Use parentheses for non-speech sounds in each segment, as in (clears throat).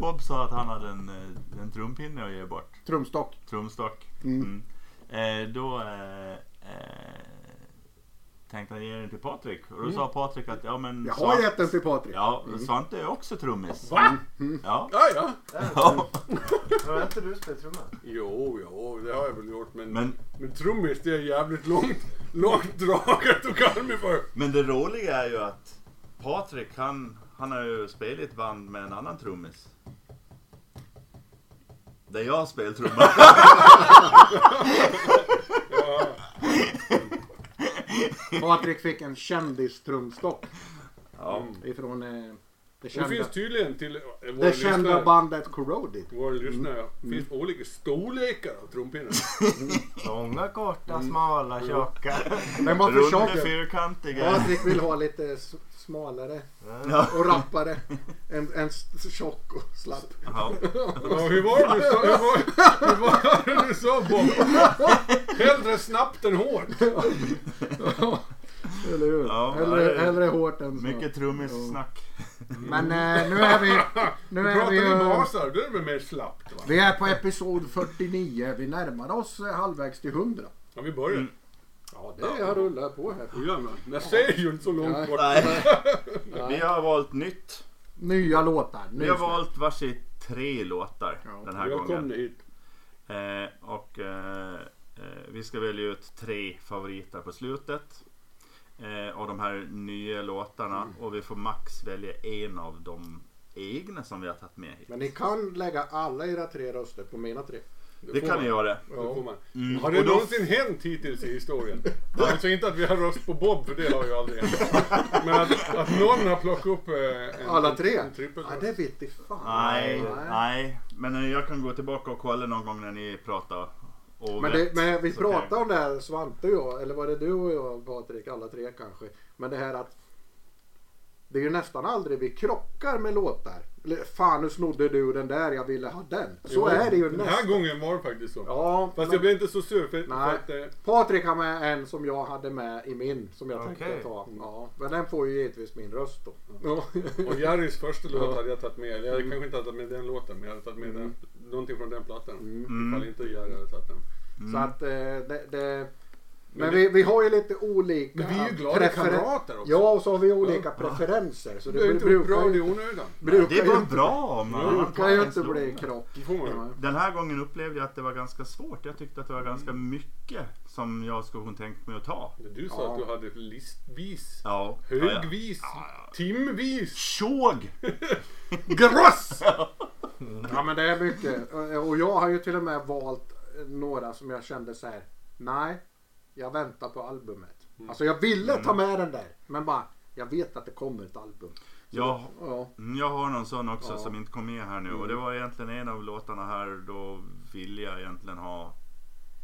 Bob sa att han hade en, eh, en trumpinne att ge bort. Trumstock. Trumstock. Mm. Mm. Eh, då eh, eh, tänkte han ge den till Patrik. Och då Mm. sa Patrik att ja men Jag har gett den till Patrik. Ja, Svante är också trummis. Va? Ja. Ja, ja. ja. Har inte du spelat trumma? Jo, jo, det har jag väl gjort. Men, men, Men, trummis, det är jävligt långt, långt draget att kalla mig för. men det roliga är ju att Patrik han, han har ju spelat band med en annan trummis. Där jag spelar trumma. (laughs) Ja. Patrik fick en kändistrumstock Ja. ifrån eh, det Det kända, finns tydligen till våra det kända lyssnare, bandet Corroded. våra lyssnare finns olika storlekar av trumpinnar. (laughs) Långa, korta, smala, tjocka. (laughs) Den var för Runda, tjock. fyrkantiga. Patrik vill ha lite smalare Ja. och rappare. En, en s- tjock och slapp. Ja, hur var det du sa? Hur var, hur var det du sa Bob? (laughs) Hellre snabbt än hårt. (laughs) Eller hur? Ja, hellre, hellre hårt än snabbt. Mycket trummissnack. Men eh, nu är vi... Nu är Pratar vi, ju- basar, då är det väl mer slappt va? vi är på episod 49. Vi närmar oss eh, halvvägs till 100. Ja, vi börjar. Mm. Ja, det har rullat på här. Jag ser ju inte så långt bort. Nej. (laughs) Vi har valt nytt. Nya låtar. Vi har valt varsitt tre låtar Ja. den här Välkomna gången. hit. Eh, och eh, eh, vi ska välja ut tre favoriter på slutet. Eh, av de här nya låtarna. Mm. Och vi får max välja en av de egna som vi har tagit med hit. Men ni kan lägga alla era tre röster på mina tre. Det får kan man. ni göra. Det man. Mm. Har det Och då- någonsin hänt hittills i historien? Alltså inte att vi har röst på Bob, för det har ju aldrig hänt. (laughs) Men att, att någon har plockat upp eh, en, Alla tre? en. Ja, det vet i fan. Nej, nej. Men eh, jag kan gå tillbaka och kolla någon gång när ni pratar. Och Men, det, men vi pratade om det här Svante och jag, eller var det du och jag Patrik, alla tre kanske. Men det här att det är ju nästan aldrig vi krockar med låtar. Fan nu snodde du den där, jag ville ha den. Så Jo, är det ju Den här nästan. gången var det faktiskt så. Ja, Fast men- jag blev inte så sur för, för Nej. att... Eh, Patrik har med en som jag hade med i min som jag tänkte Okej. ta. Ja, men den får ju givetvis min röst då. Ja. och Jerrys första låt Ja. hade jag tagit med. Jag hade kanske inte tagit med den låten, men jag hade tagit med den, någonting från den plattan. Mm. Ifall inte Jerry hade tagit den. Så att eh, det, det men vi, vi har ju lite olika Men vi är ju glada kamrater också. Ja, och så har vi olika preferenser. Så Du det är inte upprörd i onödan. Det var bra någon annan brukar ju inte bli krock. Det man. Den här gången upplevde jag att det var ganska svårt. Jag tyckte att det var ganska mycket som jag skulle ha tänkt mig att ta. Du sa Ja. att du hade listvis, Ja. högvis, Ja, ja. timvis. Tjog! (laughs) Gross! (laughs) Ja men det är mycket. Och jag har ju till och med valt några som jag kände så här. Nej, jag väntar på albumet. Alltså jag ville ta med den där. Men bara, jag vet att det kommer ett album. Jag, Ja. mm, jag har någon sån också Ja. som inte kom med här nu. Och det var egentligen en av låtarna här. Då ville jag egentligen ha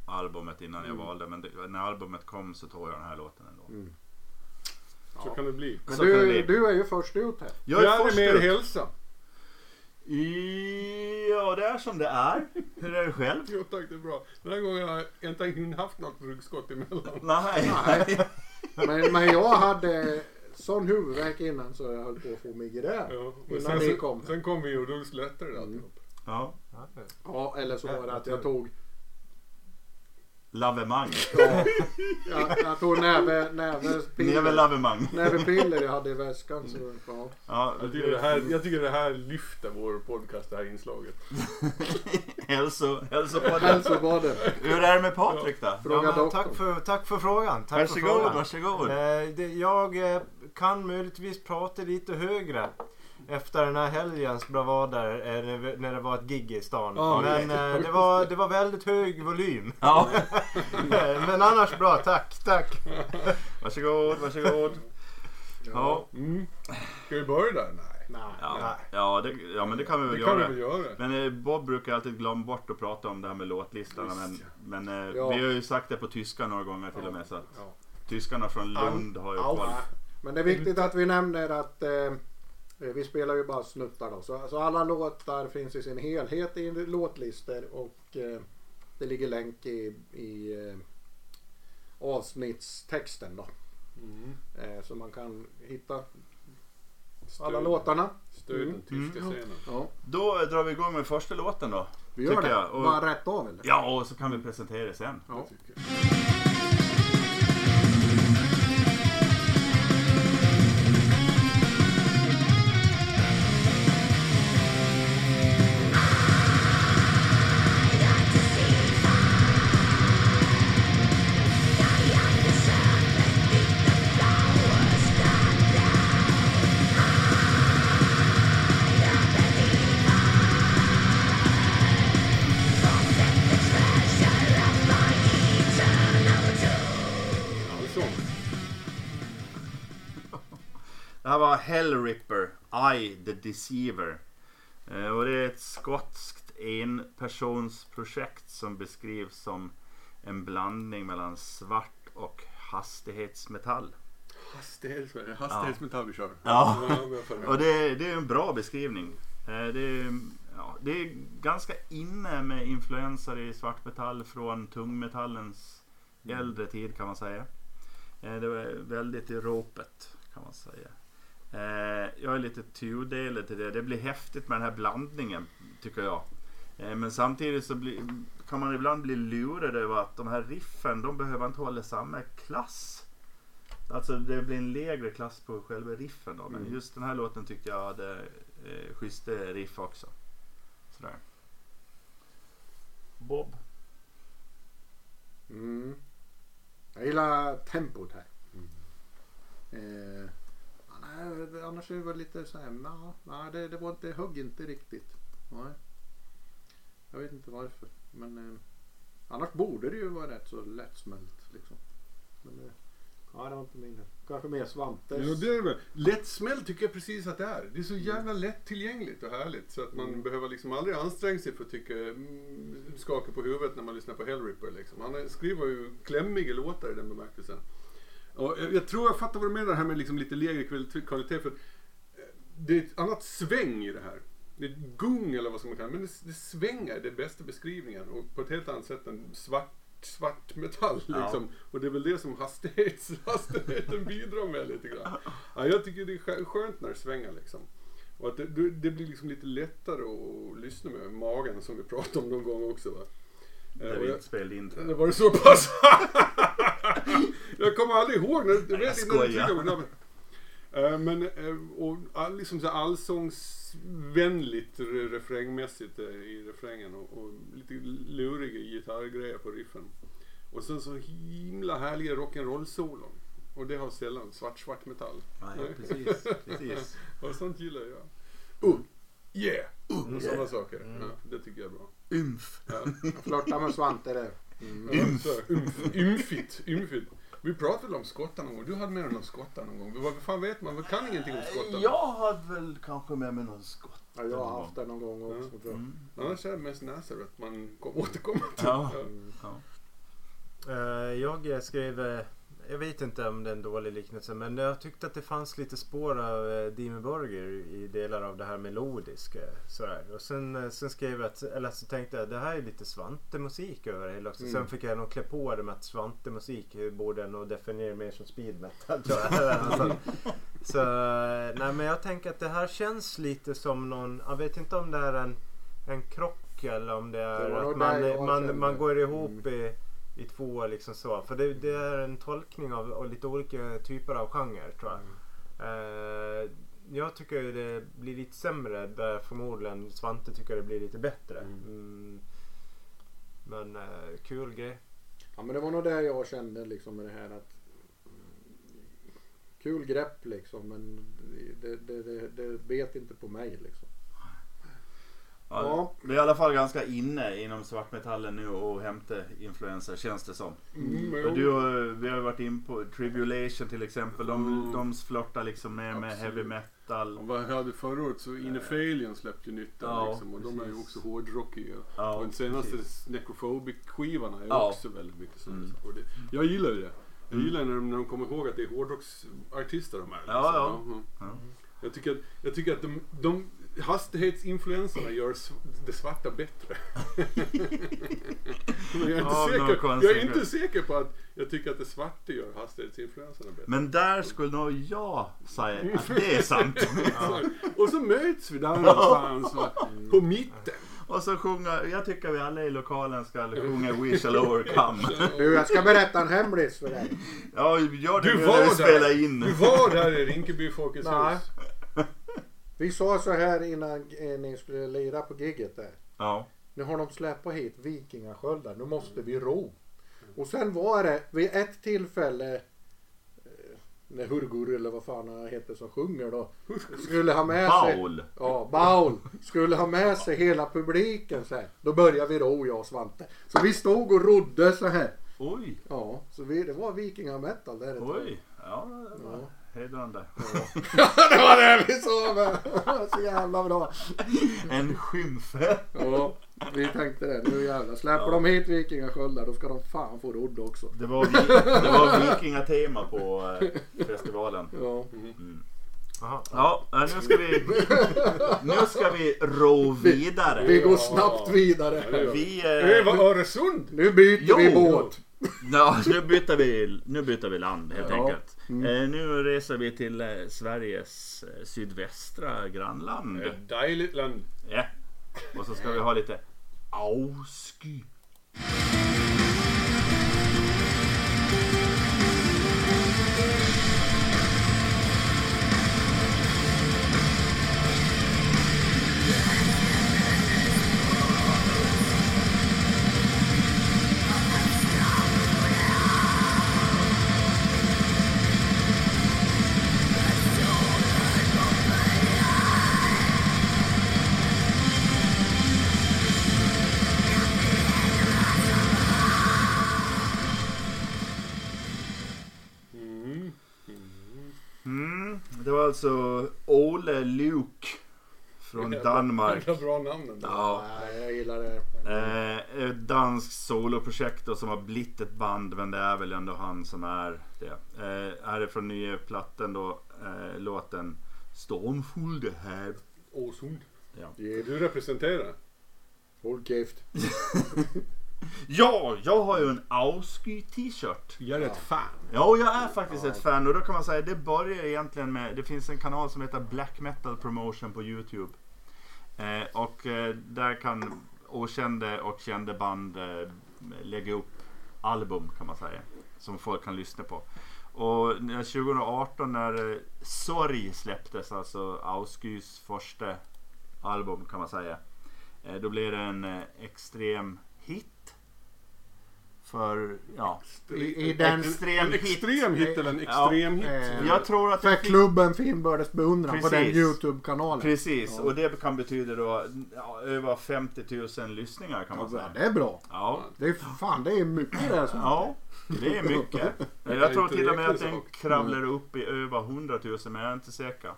albumet innan jag valde. Men det, när albumet kom så tog jag den här låten ändå. Så kan det bli. Men Så kan det du, bli. du är ju först ut här. Jag är först mer ut. hälsa. Ja, det är som det är. Hur är det själv? Jo tack, det är bra. Den här gången har jag inte haft något ryggskott emellan. Nej. Nej. (laughs) Men, men jag hade sån huvudvärk innan så jag höll på att få migrän. Ja, Innan sen, ni kom. sen kom vi och då slättade det alltihop. Ja. Ja, eller så var det att jag tog, Lavemang. ja, jag, jag tog näve, näve, Näve piller, lavemang. nävepiller jag hade i väskan. Så, ja. Ja, Jag tycker, det här, jag tycker det här lyfter vår podcast, det här inslaget. (laughs) hälso, hälsopodden. Hälsobaden. Hur är det med Patrik då? Ja, Fråga men doktorn. tack, för, tack för frågan. Tack för Varsågod, frågan. varsågod. Eh, det, jag eh, kan möjligtvis prata lite högre efter den här helgens bravader eh, när, det var ett gig i stan. Ja, Men eh, det, var, det var väldigt hög volym. Ja, (laughs) Men annars bra, tack, tack. (laughs) varsågod, varsågod. Ja, Mm. Ska vi börja där? Nej. Nej. ja, ja, det, ja men det kan vi väl Det kan vi göra. göra. Men eh, Bob brukar alltid glömma bort att prata om det här med låtlistorna. Men, men eh, Ja. vi har ju sagt det på tyska några gånger till och med. Så att Ja. tyskarna från Lund har ju koll. Men det är viktigt att vi nämner att eh, vi spelar ju bara snuttar då. Så, så alla låtar finns i sin helhet i låtlistor och eh, det ligger länk i, i eh, avsnittstexten då. Mm. Eh, så man kan hitta alla låtarna. Stöd den Mm. tyska Mm. scenen. Ja, Då drar vi igång med första låten då. vi gör det. jag. Och- Bara rätt av eller? Ja, och så kan vi presentera det sen. Ja. Hellripper, I the Deceiver. Eh, Och det är ett skotskt enpersonsprojekt som beskrivs som en blandning mellan svart och hastighetsmetall. Hastighets, hastighetsmetall vi kör. Ja. Och det, det är en bra beskrivning. Eh, Det är, ja, det är ganska inne med influenser i svartmetall från tungmetallens äldre tid kan man säga. Eh, Det var väldigt i ropet kan man säga. Eh, Jag är lite tudelad till det. Det blir häftigt med den här blandningen tycker jag. Eh, Men samtidigt så blir, kan man ibland bli lurad över att de här riffen de behöver inte hålla samma klass. Alltså det blir en lägre klass på själva riffen då. Men Mm. just den här låten tyckte jag hade eh, schyssta riff också. Sådär. Bob. Mm. Jag gillar tempot här. Mm. Eh, nej, annars är det lite så här, nej, nej det, det var inte, högg inte riktigt. Nej. Jag vet inte varför. Men eh, annars borde det ju vara rätt så lättsmält liksom. Men, eh, ja, det var inte min. Kanske mer Svantes. Ja, det är det. väl. Lättsmält tycker jag precis att det är. Det är så jävla lättillgängligt och härligt så att man Mm. behöver liksom aldrig anstränga sig för att tycka, mm, skaka på huvudet när man lyssnar på Hellripper. Liksom. Han skriver ju klämmiga låtar i den bemärkelsen. Och jag, jag tror jag fattar vad du menar här med liksom lite lägre kvalitet. för eh, det är ett annat sväng i det här. Det är ett gung eller vad ska man det. Men det, det svänger, det är bästa beskrivningen. Och på ett helt annat sätt än svart, svart metall. Ja. Liksom. Och det är väl det som hastighets, (laughs) hastigheten bidrar med lite grann. Ja, jag tycker det är skö- skönt när det svänger liksom. Och att det, det det blir liksom lite lättare att lyssna med magen som vi pratade om någon gång också va. Där vi jag- spelade in det var det så pass? (laughs) jag kommer aldrig ihåg. När, jag skojar. jag på Eh, Men eh, och all, liksom så allsångsvänligt re- refrängmässigt eh, i refrängen och, och lite luriga gitarrgrejer på riffen. Och sen så himla härliga rock'n'roll-solon. Och det har sällan svart svart metall. Nej, precis. precis. (laughs) Och sånt gillar jag. Uh, yeah, uh, och sådana saker. Ja, det tycker jag är bra. Ymf. Ja. Jag flörtar med Svante där. Mm. Ymf. Ymf. Ymfigt. Ymfigt. Vi pratade väl om skottar någon gång. Du hade med dig någon skottar någon gång. Vad fan vet man? Man kan ingenting om skottar. Jag hade väl kanske med mig någon skott. Ja, jag har haft det någon gång också Ja. tror jag. Mm. Annars är det mest Nazareth man kom, (laughs) återkommer till. Ja. Mm. Ja. Eh, Jag skrev, eh, jag vet inte om det är en dålig liknelse, men jag tyckte att det fanns lite spår av eh, Dimmy Borgir i delar av det här melodiska. Sådär. Och sen, eh, sen skrev jag, att, eller så tänkte jag det här är lite Svante-musik över det hela också. Mm. Sen fick jag nog klä på det med att Svante-musik borde jag nog definiera mer som speed metal tror jag. (laughs) så, eh, nej men jag tänker att det här känns lite som någon, jag vet inte om det är en, en krock eller om det är Det att man, man, kände. man går ihop i i två liksom så. För det, det är en tolkning av, av lite olika typer av genre tror jag. Eh, jag tycker ju det blir lite sämre där förmodligen Svante tycker det blir lite bättre. Mm. Mm. Men eh, kul grej. Ja men det var nog det jag kände liksom med det här att Kul grepp liksom men det, det, det, det bet inte på mig liksom. Ja, Ja. Det är i alla fall ganska inne inom svartmetallen nu och hämta influenser känns det som. Mm, du, vi har varit in på Tribulation till exempel. De, Mm. de flörtar liksom mer med heavy metal. Och vad hade förra året så Inefalion släppte ju nytt Ja, liksom, och de är ju precis. också hårdrockiga. Ja, och den senaste precis. Necrophobic-skivan är Ja. också väldigt mycket sådana Mm. Jag gillar ju det. Jag Mm. gillar när de, när de kommer ihåg att det är hårdrocksartister de är. Liksom. Ja, ja. ja. Ja. Jag tycker att, jag tycker att de, de hastighetsinfluenserna gör det svarta bättre. (laughs) Jag är, inte säker, jag är inte säker på att jag tycker att det svarta gör hastighetsinfluenserna bättre. Men där skulle nog jag säga att det är sant. (laughs) Och så möts vi där någonstans va? på mitten. Och så sjunga, jag tycker vi alla i lokalen ska sjunga We shall overcome. Du, jag ska berätta en hemlis för dig. Ja, gör det Du var när vi där. spelar in. Du var där i Rinkeby Folkets hus. Vi sa så här innan eh, ni skulle lira på gigget där. Ja. Nu har de släppt hit vikingasköldar. Nu måste vi ro. Och sen var det vid ett tillfälle eh, när Hurgur eller vad fan han heter som sjunger då. Skulle ha med sig. Baul. Ja, Baul. Skulle ha med sig hela publiken så här. Då började vi ro jag och Svante. Så vi stod och rodde så här. Oj, Ja, så vi, det var vikingametal där ett oj. Ja, det var Ja. Hedrande. (laughs) det var det vi sa med. Så jävla bra. En skymf. Ja, vi tänkte det. Nu jävlar. Släpper de hit vikingasköldar då ska de fan få rodd också. Det var, vi, det var vikingatema på eh, festivalen. Ja. Jaha. Ja, eh, nu ska vi, nu ska vi ro vidare. Vi går snabbt vidare. Vi, Över eh, Öresund! Nu byter Jo. vi båt. Ja, nu, byter vi, nu byter vi land helt Ja. enkelt. Eh, nu reser vi till eh, Sveriges eh, sydvästra grannland. Ett dejligt land. Ja. Och så ska vi ha lite avsky. Alltså Ole Luke från (laughs) Danmark. Jävla bra namn. Ja. Nej, jag gillar det. Eh, ett danskt soloprojekt som har blivit ett band men det är väl ändå han som är det. Eh, här är från nya plattan då eh, låten Stormfull det här. Åsund. Ja. Ge Du representerar. Käft. (laughs) ja, jag har ju en Ausky t-shirt. Jag är ett fan. Ja, jag är faktiskt ett fan och då kan man säga det börjar egentligen med, det finns en kanal som heter Black Metal Promotion på Youtube. Eh, och eh, där kan okända och kända band eh, lägga upp album kan man säga. Som folk kan lyssna på. Och när 2018 när eh, Sorg släpptes, alltså Auskys första album kan man säga. Eh, då blev det en eh, extrem hit. För, ja. I, i den... Extrem en hit. extrem hit eller en extrem hit. eh, Jag tror att För det finns... klubben Finnbördes beundran på den. Youtube-kanalen. Precis, Ja. och det kan betyda då ja, över 50 000 lyssningar kan man Ja, säga. det är bra. Ja, Det är fan, det är mycket det. Som. ja det är mycket. (laughs) Jag tror till och med att den kravlar upp i över 100 000 men jag är inte säker.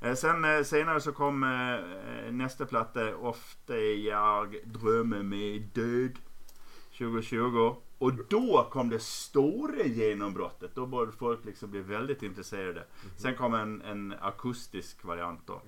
Eh, Sen eh, senare så kom eh, nästa platta Ofta jag drömmer mig död 2020 och då kom det stora genombrottet. Då började folk liksom bli väldigt intresserade. Sen kom en, en akustisk variant då.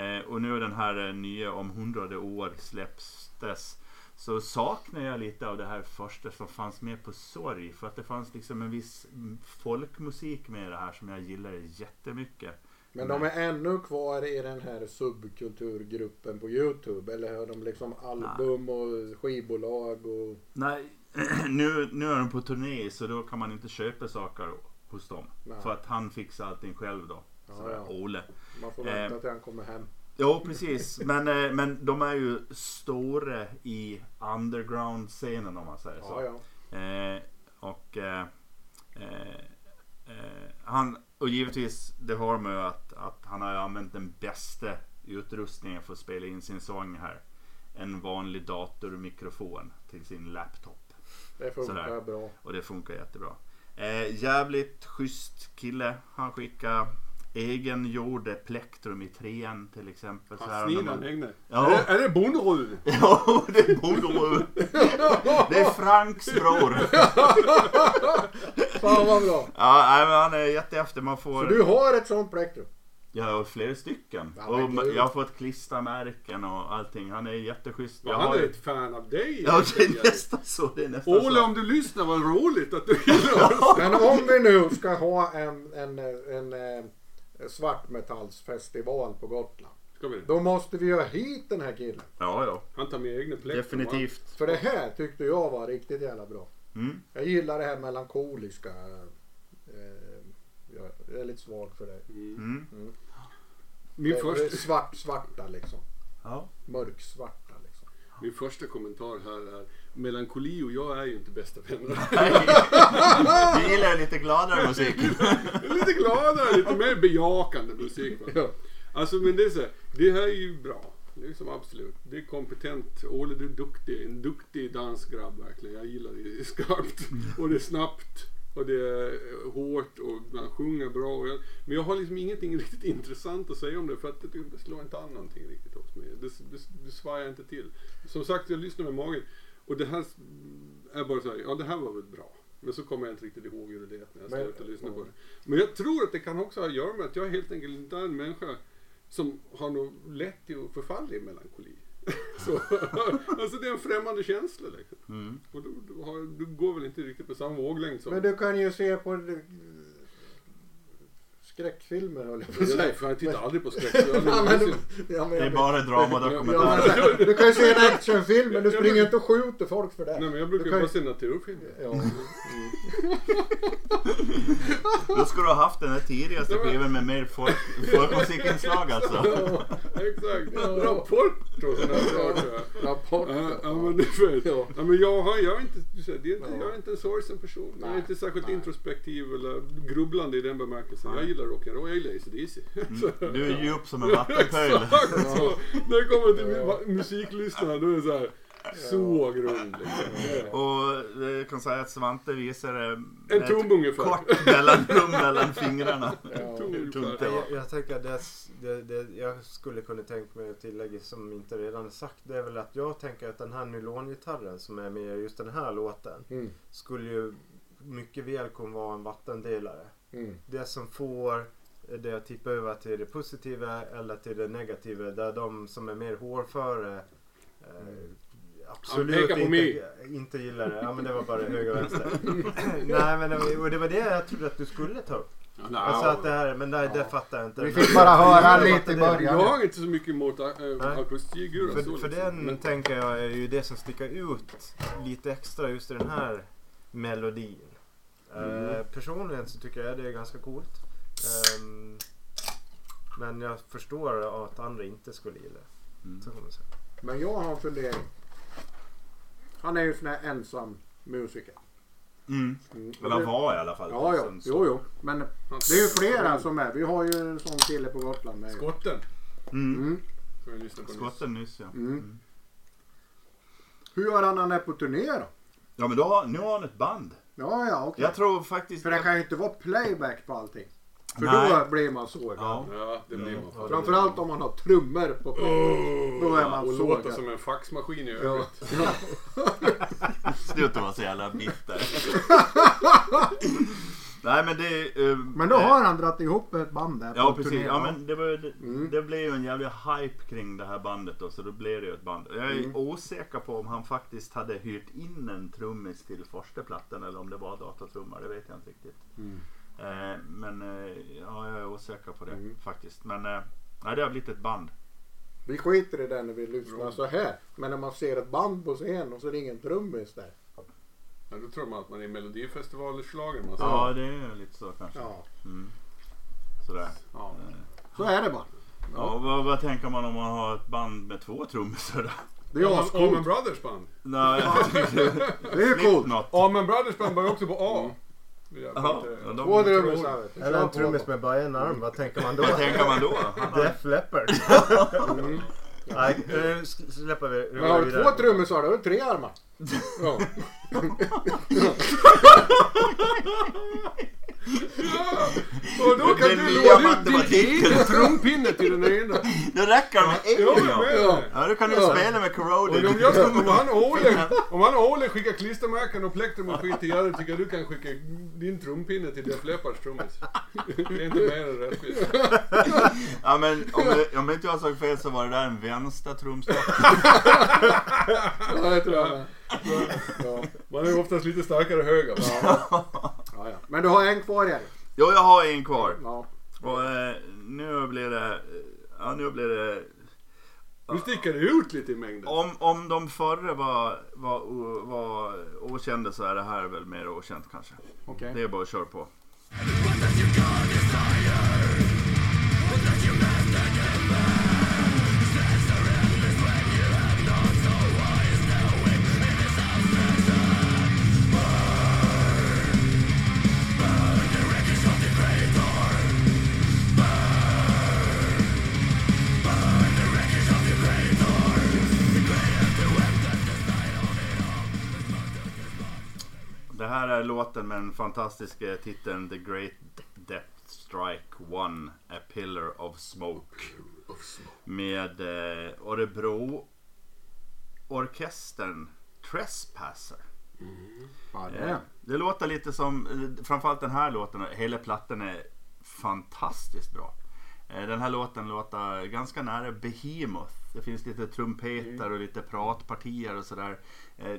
Eh, och nu den här eh, nya om hundrade år släpptes så saknar jag lite av det här första som fanns med på Sorg. För att det fanns liksom en viss mm, folkmusik med det här som jag gillade jättemycket. Men de är ännu kvar i den här subkulturgruppen på Youtube. Eller har de liksom album och skivbolag och... Nej, (clears throat) nu, nu är de på turné så då kan man inte köpa saker hos dem. Nej. För att han fixar allting själv då. Ja, Sådär, ja. Ole. Man får Eh. vänta till han kommer hem. Jo precis, men, eh, men de är ju stora i underground-scenen om man säger så. Ja, ja. Eh, och eh, eh, eh, han, och givetvis det har med att, att han har använt den bästa utrustningen för att spela in sin sång här. En vanlig datormikrofon till sin laptop. Det funkar Sådär. bra. Och det funkar jättebra. Eh, jävligt schysst kille. Han skickar egengjorda plektrum i trean till exempel. Så här, snidan man- Egne. Ja. Är, det- är det Bonderud? (laughs) Ja, det borde du. Det är Franks bror. (laughs) Fan vad bra. Ja, nej, men han är jätteefter. Man Så får... du har ett sånt plektrum? Jag har flera stycken. Ja, och gud. jag har fått klistermärken och allting. Han är jätteschysst. Jag Han har är ju- ett fan av dig. Ja, det är nästan så. Det är nästan Olle, så. om du lyssnar, vad roligt att du (laughs) gillar oss. Men om vi nu ska ha en, en, en, en svartmetallsfestival på Gotland. Då måste vi ha hit den här killen. Ja, ja. Han tar med egna plektrum. Definitivt. För det här tyckte jag var riktigt jävla bra. Mm. Jag gillar det här melankoliska. Jag är lite svag för det. Mm. Mm. Min, det, det är första, svart, svarta liksom. Ja. Mörksvarta liksom. min första kommentar här är Melankoli och jag är ju inte bästa vänner. (laughs) (laughs) Vi gillar lite gladare musik. (laughs) lite gladare, lite mer bejakande musik. Va? Ja. Alltså men det är så här, det här är ju bra. Liksom absolut. Det är kompetent. Olle du är duktig. En duktig dansgrabb verkligen. Jag gillar det. Det är skarpt och det är snabbt. Och det är hårt och man sjunger bra. Och jag, men jag har liksom ingenting (laughs) riktigt intressant att säga om det för att det, det slår inte an någonting riktigt hos mig. Det, det, det svajar inte till. Som sagt, jag lyssnar med magen. Och det här är bara så här, ja det här var väl bra. Men så kommer jag inte riktigt ihåg hur det lät när jag står och lyssnar på det. Men jag tror att det kan också ha att göra med att jag helt enkelt inte är en människa som har nog lätt till att förfalla i melankoli. (laughs) Så, alltså det är en främmande känsla liksom. Mm. Och du, du, har, du går väl inte riktigt på samma våglängd som... Men du kan ju se på skräckfilmer höll jag på att säga. Nej, för jag tittar aldrig på skräck. Jag (laughs) Ja, men, ja, Det är bara drama och ja, men, du kan ju se en actionfilm men du springer inte och skjuter folk för det. Nej men jag brukar Du ju kan bara se naturfilmer. Ja. (laughs) Då skulle du ha haft den här tidigaste skivan med mer folk, folkmusikinslag alltså. Ja, exakt. Rapport och sådana saker. Rapport. Ja, ja men det är för, Ja. ja. men jag, har, jag, är inte, du Ja. jag är inte en sorgsen person. jag är inte särskilt nej. introspektiv eller grubblande i den bemärkelsen. Jag gillar rock'n'roll, jag gillar AC/DC. Mm. (laughs) Du är djup som en vattenpöl. Exakt så! När det kommer till mu- musiklyssnarna då är det så här. Så grund liksom. Och jag kan säga att Svante visar eh, En ett tum ungefär. kort mellanrum mellan fingrarna. (laughs) Ja. Tum var. Jag, jag tänker att det, det, det jag skulle kunna tänka mig att tillägga som inte redan är sagt. Det är väl att jag tänker att den här nylongitarren som är med i just den här låten. Mm. Skulle ju mycket väl kunna vara en vattendelare. Mm. Det som får det att tippa över till det positiva eller till det negativa. Där de som är mer hårföre eh, absolut inte, inte gillar det. Ja men det var bara höger och vänster. (laughs) Nej men det var, och det var det jag trodde att du skulle ta upp. Ja, Alltså att det här, men det, det Ja. fattar jag inte. Vi fick bara höra lite i Jag början. har inte så mycket emot äh, Nej. akustikguran. För, så för liksom. den Men- tänker jag är ju det som sticker ut lite extra just i den här melodin. Mm. Eh, personligen så tycker jag det är ganska coolt. Ehm, men jag förstår att andra inte skulle gilla det. Mm. Så kan man säga. Men jag har en fundering. Han är ju sån här ensam musiker. Mm. Mm. Eller var i alla fall. Ja, ja. Jo, jo. Men det är ju flera som är. Vi har ju en sån kille på Gotland med. Skotten. Mm. Mm. Skotten nyss ja. Mm. Hur gör han när han är på turné då? Ja men då har, nu har han ett band. Ja, ja, okej. Jag tror faktiskt... För det kan ju inte vara playback på allting. För Nej. då blir man sågad. Ja. Ja, det blir man. Ja, Framförallt om man har trummor på playback. Då är man och låter sågad. som en faxmaskin i Ja. övrigt. (laughs) Sluta vara så jävla bitter. (laughs) Nej men det... eh, Men då har han dragit ihop ett band där Ja precis, turné. ja, men det, var, det, Mm. det blev ju en jävla hype kring det här bandet då, så då blev det ju ett band. Jag är Mm. osäker på om han faktiskt hade hyrt in en trummis till första plattan eller om det var datatrummar, det vet jag inte riktigt. Mm. Eh, men eh, ja, jag är osäker på det Mm. faktiskt. Men eh, nej, det har blivit ett band. Vi skiter i det när vi lyssnar så här. Men när man ser ett band på scen och så är det ingen trummis där. Ja, då tror man att man är i melodifestivalslagen. Man Ja, det är lite så kanske. Ja, Mm. Sådär. ja. Eh, Så är det bara. Ja, vad, vad tänker man om man har ett band med två trummisar då? Det är ascoolt. Brothers band. Nej, (laughs) Det är ju coolt. Allman Brothers band börjar också på A. Jaha, ja, de- Två trummisar. Eller en trummis med bara en arm, vad tänker man då? Vad tänker man då? (laughs) Def Leppard. (laughs) Mm. Nej, nu släpper vi. Går har vi du två trummisar då har du tre armar. (laughs) Ja. (laughs) (laughs) Ja, och då kan du låna ut din egen trumpinne till den ena. (laughs) Det räcker med Ja, en ja. med. Ja, då kan du Ja. spela med corroded. om, jag, om han (laughs) Ole, om han Ole skickar klistermärken och plektrum och skit till Jerry tycker jag du kan skicka din trumpinne till Def Leppards trummis. Det är inte mer än rättvist. (laughs) Ja men om, jag- om inte jag såg fel så var det där en vänster trumstock. Ja, det tror jag. Ja. Man är oftast lite starkare höger. Ja. Ja, ja. Men du har en kvar Jerry. Jo, jag har en kvar. Ja. Och eh, nu blir det... Ja, nu blir det... Nu sticker det ut lite i mängden. Om, om de förra var, var, var okända så är det här väl mer okänt kanske. Okej. Det är bara att köra på. Här låten med den fantastiska titeln The Great Depth Strike One A Pillar of Smoke. Med eh, Örebro orkestern Trespasser. Det Eh, det låter lite som, eh, framförallt den här låten, hela plattan är fantastiskt bra. Eh, Den här låten låter ganska nära Behemoth. Det finns lite trumpeter och lite pratpartier och sådär. Eh,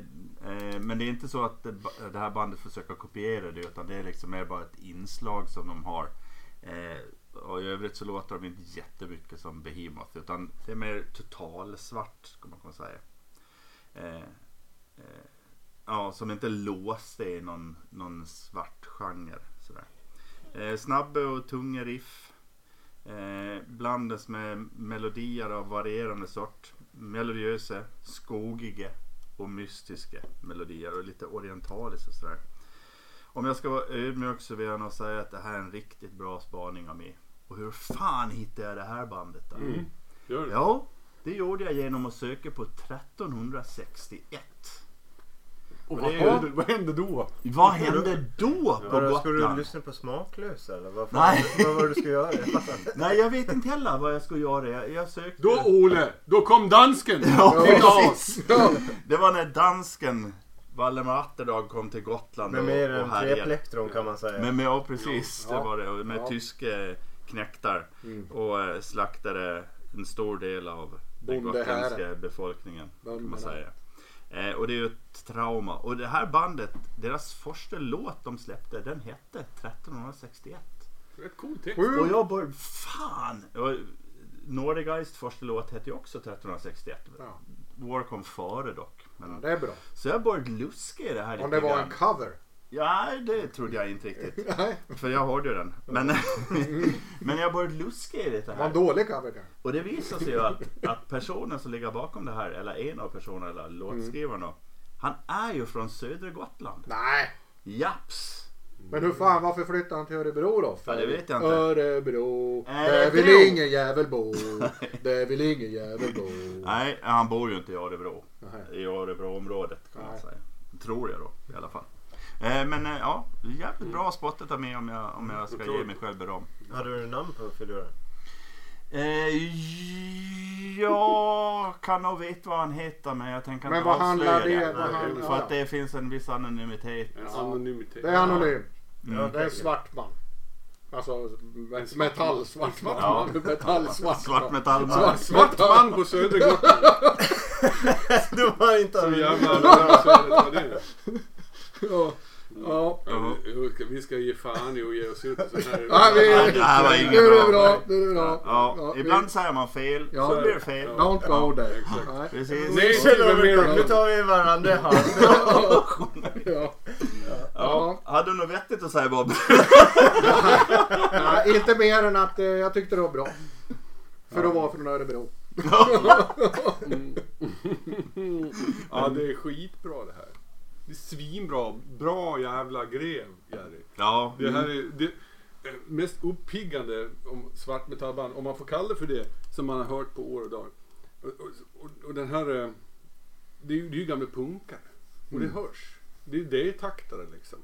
eh, men det är inte så att det här bandet försöker kopiera det utan det är liksom mer bara ett inslag som de har. Eh, och i övrigt så låter de inte jättemycket som Behemoth utan det är mer totalsvart skulle man kunna säga. Ja, som inte låste i någon, någon svart genre. Sådär. Snabba och tunga riff. Eh, blandas med melodier av varierande sort. Melodiösa, skogiga och mystiska melodier och lite orientaliska sådär. Om jag ska vara ödmjuk så vill jag nog säga att det här är en riktigt bra spaning av mig. Och hur fan hittade jag det här bandet då? Mm. Gör det. Ja, det gjorde jag genom att söka på 1361. Och vad, hände, vad hände då? Vad hände då på Vadå, Ska du Gotland? lyssna på Smaklös eller? Vad, fan, Nej. (laughs) vad var det du skulle göra? Jag fattar inte. Nej, jag vet inte heller vad jag ska göra. Jag, jag sökte... Då Ole, då kom dansken! (laughs) Ja, Till oss. precis. (laughs) Det var när dansken Valdemar Atterdag kom till Gotland Med och, mer och än tre härjade. plektron kan man säga. Men med, ja, precis. Ja. Det var det. Och Med Ja. tyska knäktar. Mm. Och eh, slaktade en stor del av den Bondehären. gotländska befolkningen. Kan man Bönderna. säga. Eh, och det är ju ett trauma. Och det här bandet, deras första låt de släppte, den hette 1361. Rätt cool text. Och jag bara, fan! Och Nordigeist första låt hette ju också 1361. Ja. War kom före dock. Men, Ja, det är bra. Så jag började luska i det här Om lite det var grann. en cover. Ja, det trodde jag inte riktigt. (laughs) För jag hörde ju den. Men, (laughs) men jag började luska i det det var här. en dålig cover kanske. Och det visar sig ju att, att personen som ligger bakom det här, eller en av personerna, eller låtskrivaren då, Han är ju från södra Gotland. Nej. Japs! Men hur fan, varför flyttade han till Örebro då? Ja, det vet jag inte. Örebro, där vill ingen jävel bo. (laughs) Där vill ingen jävel bo. Nej, han bor ju inte i Örebro. Nej. I Örebroområdet kan man Nej. säga. Tror jag då i alla fall. Eh, men eh, ja, jävligt bra spottat av mig om jag, om jag ska ge mig själv beröm. Hade du namn på filuren? Eh, jag kan nog veta vad han heter men jag tänker Men inte vad handlar avslöja det- det. vad handlar- För ja. att det finns en viss anonymitet. En anonymitet. Det är anonym. Mm. Det är svart man. Alltså me- metallsvart man. Ja. Metallsvart Svart man. metallman. Svart, Svart man på södra Gotland. (laughs) Du var inte Så anonym. jävla det. (laughs) Ja. Ja. Ja, vi- ska- ge fan i att ge oss ut i sån här... Ja, vi- Nej, det här var inget Nu är det bra. Nu är det bra. Ja, vi- ibland säger man fel, Ja. så blir det fel. Don't go there. exakt. Nej. Precis. Nej. Nu tar vi varandra i hand. (laughs) Ja. Ja. Hade du något vettigt att säga Bob? (laughs) Nej, inte mer än att eh, jag tyckte det var bra. För att vara från Örebro. (laughs) Ja, det är skitbra det här. Det är svinbra. Bra jävla grev, Jerry. Ja. Det här är det mest uppiggande om svartmetallband, om man får kalla det för det, som man har hört på år och dag. Och, och, och den här, eh, det är ju, det är ju gamla punkare. Och det hörs. Det är det taktare liksom.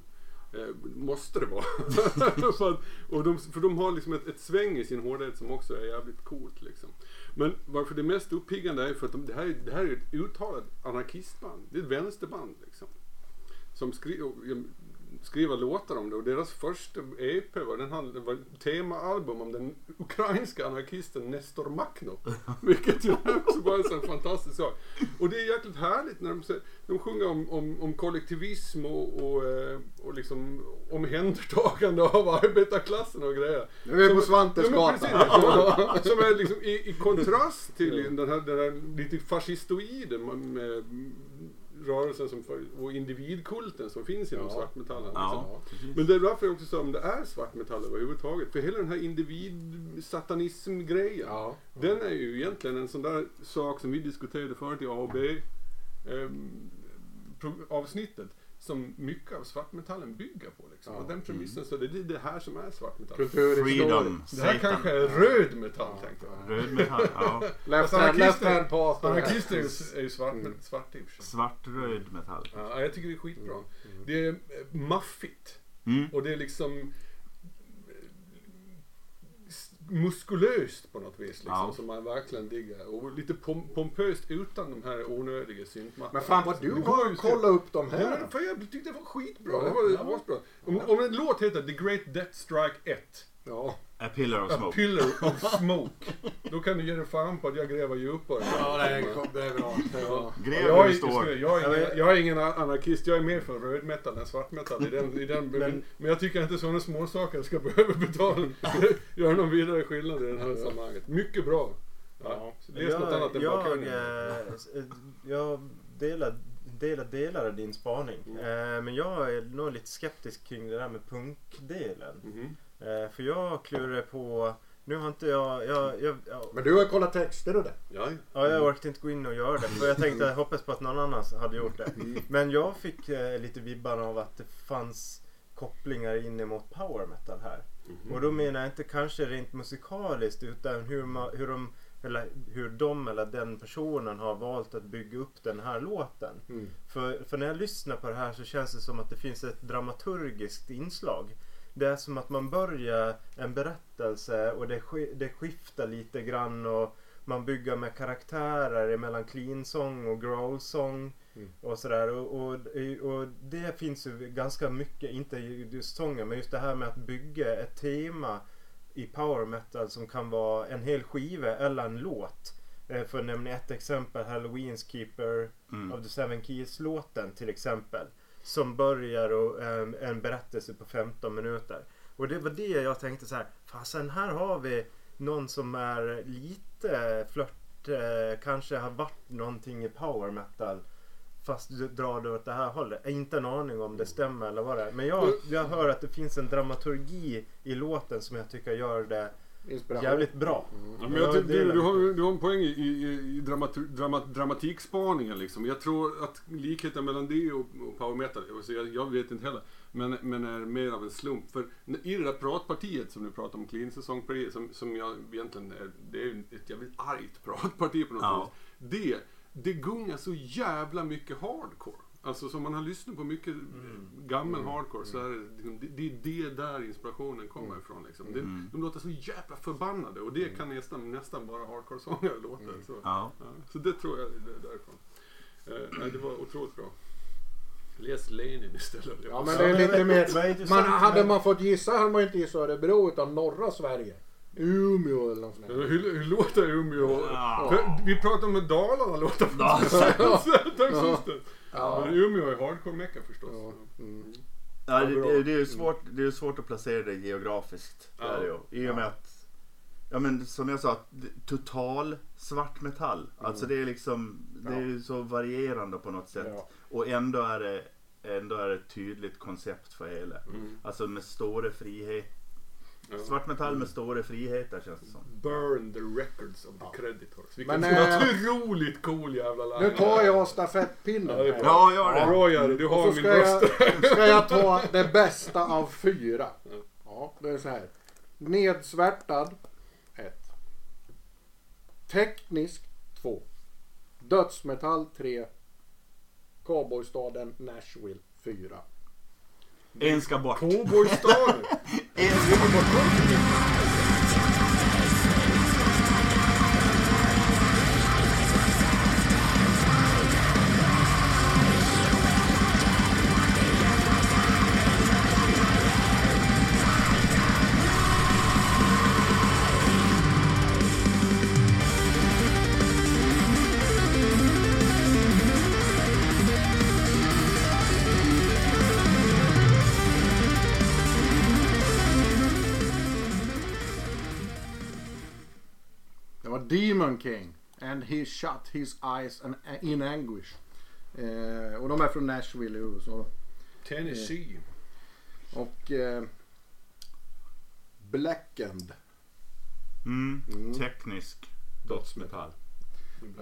Eh, måste det vara. (laughs) för, och de, för de har liksom ett, ett sväng i sin hårdhet som också är jävligt coolt. Liksom. Men varför det mest uppiggande är för att de, det, här, är- det här är ett uttalat anarkistband. Det är ett vänsterband liksom. Som skri, ja, skriver låtar om det och deras första EP var, den handlade, var temaalbum om den ukrainska anarkisten Nestor Makhno. (laughs) Vilket ju också är en sån fantastisk sak. Och det är jäkligt härligt när de, de sjunger om, om, om kollektivism och, och, eh, och liksom omhändertagande av arbetarklassen och grejer. Nu är vi på Svantes Ja, gata. precis. Som är liksom i, i kontrast till den här, den här lite fascistoida med rörelsen som, och individkulten som finns inom Ja. svartmetallen. Ja, liksom. Men det är därför jag också sa om det är svartmetall överhuvudtaget. För hela den här individ-satanism-grejen. Ja. Den är ju egentligen en sån där sak som vi diskuterade förut i A och B pro- avsnittet. Som mycket av svartmetallen bygger på. Liksom. Ja. Och den premissen, så det är det här som är svartmetall. Freedom. Det här Satan. kanske är röd metall tänkte jag. Röd metall. Ja. Left hand, left hand path. Anarkister är ju, svart, Mm. svart. Svartröd metall. Ja, jag tycker det är skitbra. Det är eh, maffigt. Mm. Och det är liksom muskulöst på något vis. Liksom, Ja. Som man verkligen diggar. Och lite pom pompöst utan de här onödiga syntmattorna. Men fan vad du har kollat upp de Ja, här. men fan, jag tyckte det var skitbra. Ja, det var ja. asbra. Om, om en låt heter The Great Death Strike 1. Ja. A pillar of A smoke. pillar of (laughs) smoke. Då kan du ge dig fan på att jag gräver djupare. Ja, det är, det är bra. Det är bra. Gräv jag, är, står. jag, är ingen, jag är ingen anarkist, jag är mer för rödmetal än svartmetal. I den, i den, men, Men- jag tycker inte sådana småsaker ska (laughs) behöva betala, göra någon vidare skillnad i det här sammanhanget. Mycket bra. Ja. Läs något annat än jag, bakgrunden. eh, eh, jag delar, delar delar av din spaning. Mm. Eh, men jag är nog lite skeptisk kring det där med punkdelen. Mhm. Eh, för jag klurar på... Nu har inte jag... jag, jag, jag Men du har kollat texter och det. Ja, Ja, jag orkade inte gå in och göra det. För jag tänkte jag hoppas på att någon annan hade gjort det. Men jag fick eh, lite vibbar av att det fanns kopplingar in emot power metal här. Och då menar jag inte kanske rent musikaliskt utan hur, ma- hur, de, eller hur de eller den personen har valt att bygga upp den här låten. Mm. För, för när jag lyssnar på det här så känns det som att det finns ett dramaturgiskt inslag. Det är som att man börjar en berättelse och det, det skiftar lite grann och man bygger med karaktärer mellan clean-sång och growl-sång Mm. och sådär. Och, och, och det finns ju ganska mycket, inte just sången, men just det här med att bygga ett tema i power metal som kan vara en hel skiva eller en låt. Eh, För att nämna ett exempel, Halloween's Keeper Mm. of the Seven Keys-låten till exempel. Som börjar och, em, en berättelse på 15 minuter. Och det var det jag tänkte så här. Fasen här har vi någon som är lite flört, eh, kanske har varit någonting i power metal. Fast drar det åt det här hållet. Jag har inte en aning om det stämmer eller vad det är. Men jag, jag hör att det finns en dramaturgi i låten som jag tycker gör det Inspiration. jävligt bra. Ja, men jag, tycker- du, du, har, du har en poäng i, i, i dramatur, drama, dramatikspaningen liksom. Jag tror att likheten mellan det och, och power metal, alltså jag, jag vet inte heller, men, men är mer av en slump. För i det där pratpartiet som du pratar om, clean säsongpartiet, som, som jag egentligen är, det är ett jävligt argt pratparti på något Ja. vis. Det, det gungar så jävla mycket hardcore. Alltså som man har lyssnat på mycket gammal hardcore så är det, liksom, det, det är det där inspirationen kommer ifrån. Liksom. Det, Mm. De låter så jävla förbannade och det kan nästan, nästan bara hardcore-sångare låta. Så, Ja. ja, så det tror jag är därifrån. Eh, nej, det var otroligt bra. Läs Lenin istället. Ja men det är lite mer... Man, hade man fått gissa hade man inte gissat Örebro utan norra Sverige. Umeå eller något sånt. Hur, hur låter Umeå? Ja. Vi pratar om hur Dalarna låter Ja. (laughs) Ja. Men Umeå är hardcore-mecka förstås. Ja. Mm. Ja, det, det, det är ju svårt, det är svårt att placera det geografiskt. Det Ja. är det ju. I och med att, ja men som jag sa, total svart metall. Alltså det är liksom, det är ju så varierande på något sätt. Ja. Och ändå är det ändå är det ett tydligt koncept för hela. Mm. Alltså med stora frihet. Ja. Svart metall med stora friheter känns det som. Burn the records of the creditors. Vilken Men, äh, otroligt cool jävla line. Nu tar jag stafettpinnen. Ja, det är här. bra. Ja, gör det. Bra Jerry, du Och har så min ska jag, röst. (laughs) ska jag ta det bästa av fyra. Ja. Ja, det är så här. Nedsvärtad 1. Teknisk 2. Dödsmetall 3. Cowboystaden Nashville 4. En ska bort. Cowboystaden. En ska bort. Demon King. And he shut his eyes an- in anguish. Eh, och de är från Nashville i USA. Tennessee. Och eh, Blackened. Mm. Mm. Teknisk dödsmetall.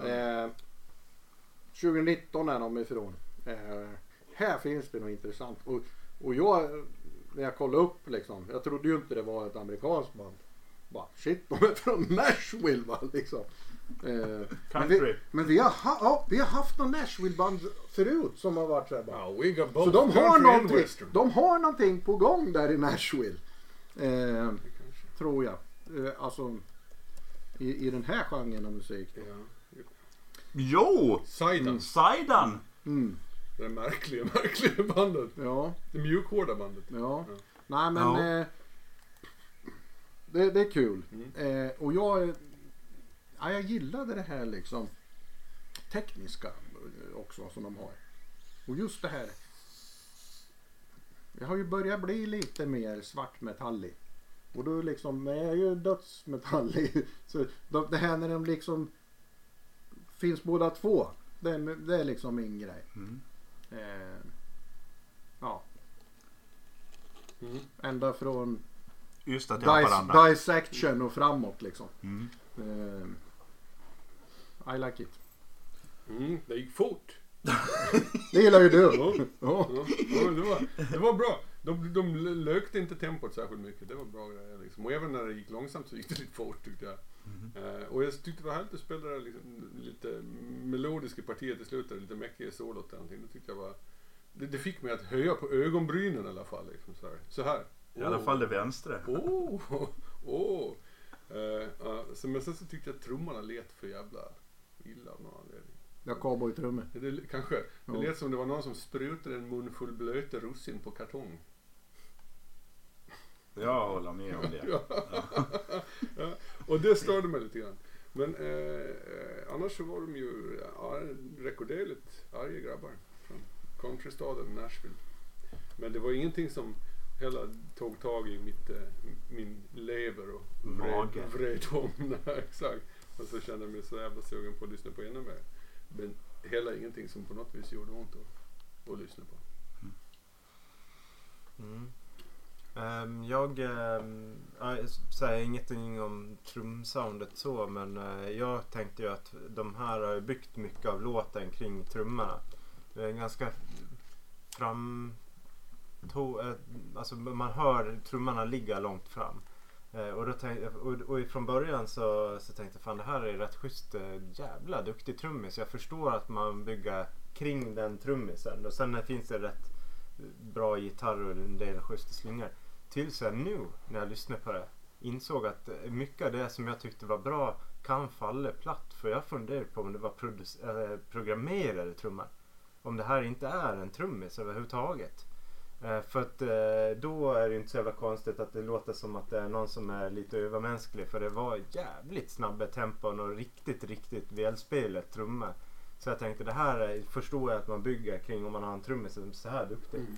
Eh, 2019 är de ifrån. Eh, här finns det något intressant. Och, och jag, när jag kollade upp liksom. Jag trodde ju inte det var ett amerikanskt band. Bara, shit, de är från Nashville va, liksom. Eh, men, vi, men vi, har ha, ja, vi har haft någon Nashville-band förut som har varit såhär bara. Ja, we got both Så de har, någonting, de har någonting på gång där i Nashville. Eh, tror jag. Eh, alltså i, i den här genren av musik. Ja. Jo! Sidan. Sidan! Mm. Det märkliga, (laughs) märkliga bandet. Ja, Det mjukhårda bandet. ja. Ja. Nej men Ja. Det, det är kul. Mm. Eh, och jag, ja, jag gillade det här liksom tekniska eh, också som de har. Och just det här. Det har ju börjat bli lite mer svartmetallig. Och då liksom är ju dödsmetallig. (laughs) Så de, det här när de liksom finns båda två. Det, är- det är liksom min grej. Mm. Eh, ja, Mm. ända från Just att dis, Haparanda. dissection och framåt liksom. Mm. Eh, I like it. Mm. Det gick fort. (laughs) Det gillar ju du. Ja. Ja. Ja, det, var, det var bra. De, de lökte inte tempot särskilt mycket. Det var bra grejer. Liksom. Och även när det gick långsamt så gick det lite fort tyckte jag. Eh, och jag tyckte det var härligt att spela det liksom, lite melodiska partiet i slutet. Lite mäckiga solot. eller någonting. Det tyckte jag var... Det, det fick mig att höja på ögonbrynen i alla fall. Liksom, så här. Så här. I alla fall det vänstra. Oh, oh. Ja, så, men sen så tyckte jag att trummorna lät för jävla illa av någon anledning. Ja, cowboytrummor. Det, kanske. Det Ja. lät som det var någon som sprutade en munfull blöta russin på kartong. Jag håller med om det. (laughs) ja, och det störde mig lite grann. Men eh, eh, annars så var de ju rekorderligt arga grabbar från countrystaden Nashville. Men det var ingenting som heller tog tag i mitt, eh, min lever och vred, Mage. vred om. (laughs) Exakt. Och så kände jag mig så jävla sugen på att lyssna på ännu mer. Men heller ingenting som på något vis gjorde ont att, att lyssna på. Mm. Ehm, jag um, säger ingenting om trumsoundet så men eh, jag tänkte ju att de här har byggt mycket av låten kring trummorna. Det är en ganska fram... To, eh, alltså man hör trummorna ligga långt fram. Eh, och, då tänkte och, och från början så, så tänkte jag fan det här är rätt schysst eh, jävla duktig trummis. Jag förstår att man bygger kring den trummisen. Och sen finns det rätt bra gitarr och en del schyssta slingor. Tills jag nu när jag lyssnade på det insåg att eh, mycket av det som jag tyckte var bra kan falla platt. För jag funderade på om det var äh, programmerade trummor. Om det här inte är en trummis överhuvudtaget. Eh, för att eh, då är det inte så jävla konstigt att det låter som att det är någon som är lite övermänsklig. För det var jävligt snabba tempon och riktigt, riktigt välspelat trummor. Så jag tänkte det här förstår jag att man bygger kring om man har en trummis som är så här duktig. Mm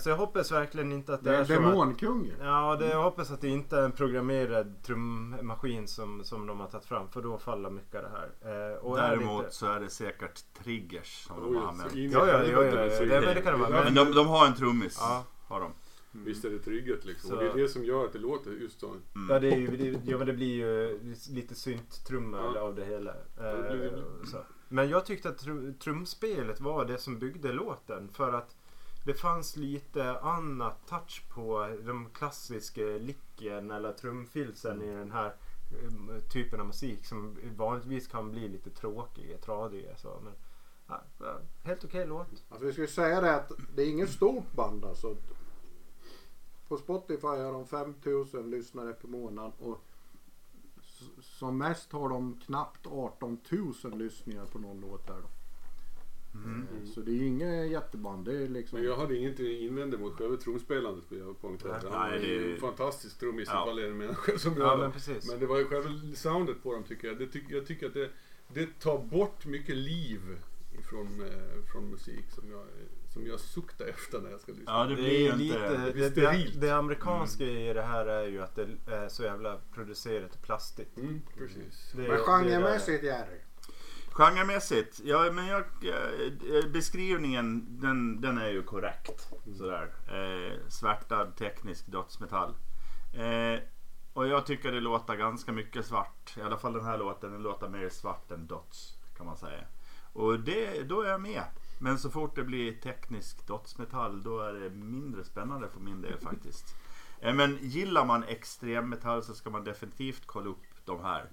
så jag hoppas verkligen inte att det, Det är är så att, demonkungen. Ja, det, jag hoppas att det inte är en programmerad trummaskin som, som de har tagit fram. För då faller mycket av det här. Eh, och är det Däremot inte- så är det säkert triggers som de Oj, har använt. Ja, ja, ja, ja, det det- men det kan det vara. Men de, de har en trummis. Ja. Har de. Visst är det tryggat liksom. Så- Och det är det som gör att det låter just så. Mm. Ja, det, är ju, det, ja, men det blir ju lite synttrumma Ja. av det hela. det blir- Eh, så. Men jag tyckte att tru, trumspelet var det som byggde låten. För att det fanns lite annat touch på de klassiska licken eller trumfilsen i den här eh, typen av musik som vanligtvis kan bli lite tråkiga, tradiga. Så. Men, Ja, helt okej låt. Alltså vi ska ju säga det att det är ingen stort band alltså. På Spotify har de 5000 lyssnare per månad och som mest har de knappt 18 000 lyssningar på någon låt där då. Mm. Så det är ju inget jätteband. Det är liksom... Men jag hade ingenting att invända mot själva trumspelandet vill jag poängtera. Nej, Han är det ju är- en fantastisk trummis Ja. som faller en människa som Ja jag. men precis. Men det var ju själva soundet på dem tycker jag. Det tyck, jag tycker att det, det tar bort mycket liv ifrån eh, från musik som jag, som jag suktar efter när jag ska lyssna. Ja, det Det blir ju är inte... lite, det det, blir det, sterilt. det amerikanska i det här är ju att det är så jävla producerat och plastigt. Mm, precis. Det, Men det är genremässigt Jerry. Genremässigt, ja men jag, eh, beskrivningen den, den är ju korrekt. Sådär. Eh, svärtad teknisk dödsmetall. Eh, och jag tycker det låter ganska mycket svart. I alla fall den här låten, den låter mer svart än döds kan man säga. Och det, då är jag med. Men så fort det blir teknisk dödsmetall då är det mindre spännande för min del faktiskt. Eh, men gillar man extremmetall så ska man definitivt kolla upp de här.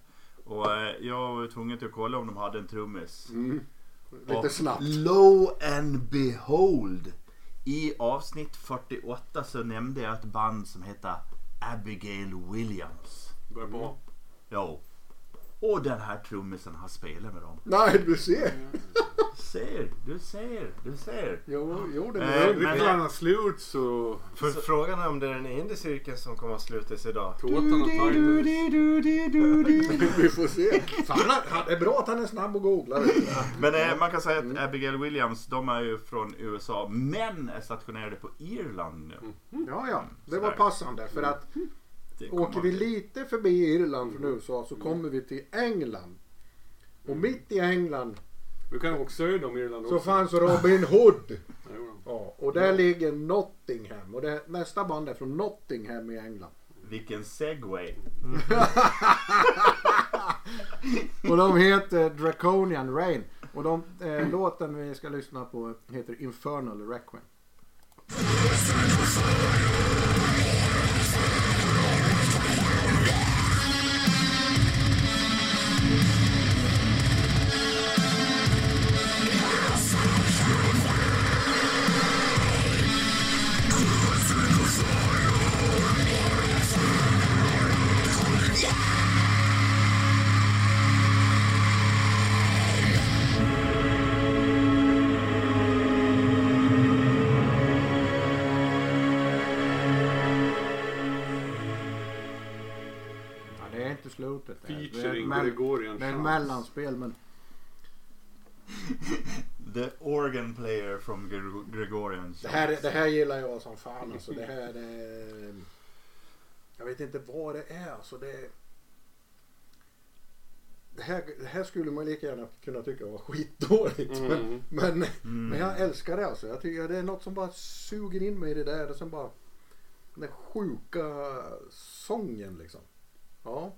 Och eh, jag var tvungen till att kolla om de hade en trummis. Mm. Lite Och snabbt. Lo and behold. I avsnitt 48 så nämnde jag ett band som heter Abigail Williams. Börjar på. Jo. Och den här trummisen har spelat med dem. Nej, du ser. Ser, du ser, du ser. Jo, jo det Eh, var men- Rycklarna slut så För frågan är om det är den indiecirkeln som kommer att slutas idag. tåtarna tajtar. (laughs) Vi får se. Fan, han- det är bra att han är snabb och googlar. Men eh, man kan säga att Abigail Williams, de är ju från USA men är stationerade på Irland nu. Ja, ja. Det var passande. För att Åker vi lite förbi Irland från USA så kommer vi till England. Och mitt i England Vi kan åka söder om Irland också. så fanns Robin Hood. (laughs) Ja. Ja, och där ligger Nottingham. Och det, nästa band är från Nottingham i England. Vilken segway. (laughs) Och de heter Draconian Rain. Och de, eh, låten vi ska lyssna på heter Infernal Requiem. Det. Det det ett Featuring Gregorian Det är ett mellanspel men (laughs) The organ player from Gre- Gregorian. det här, det här gillar jag som fan alltså. Det här är... Jag vet inte vad det är alltså. Det, det, här, det här skulle man lika gärna kunna tycka var skitdåligt. Mm. Men, men, Mm. men jag älskar det alltså. Jag tycker det är något som bara suger in mig i det där. Och sen bara den sjuka sången liksom. Ja.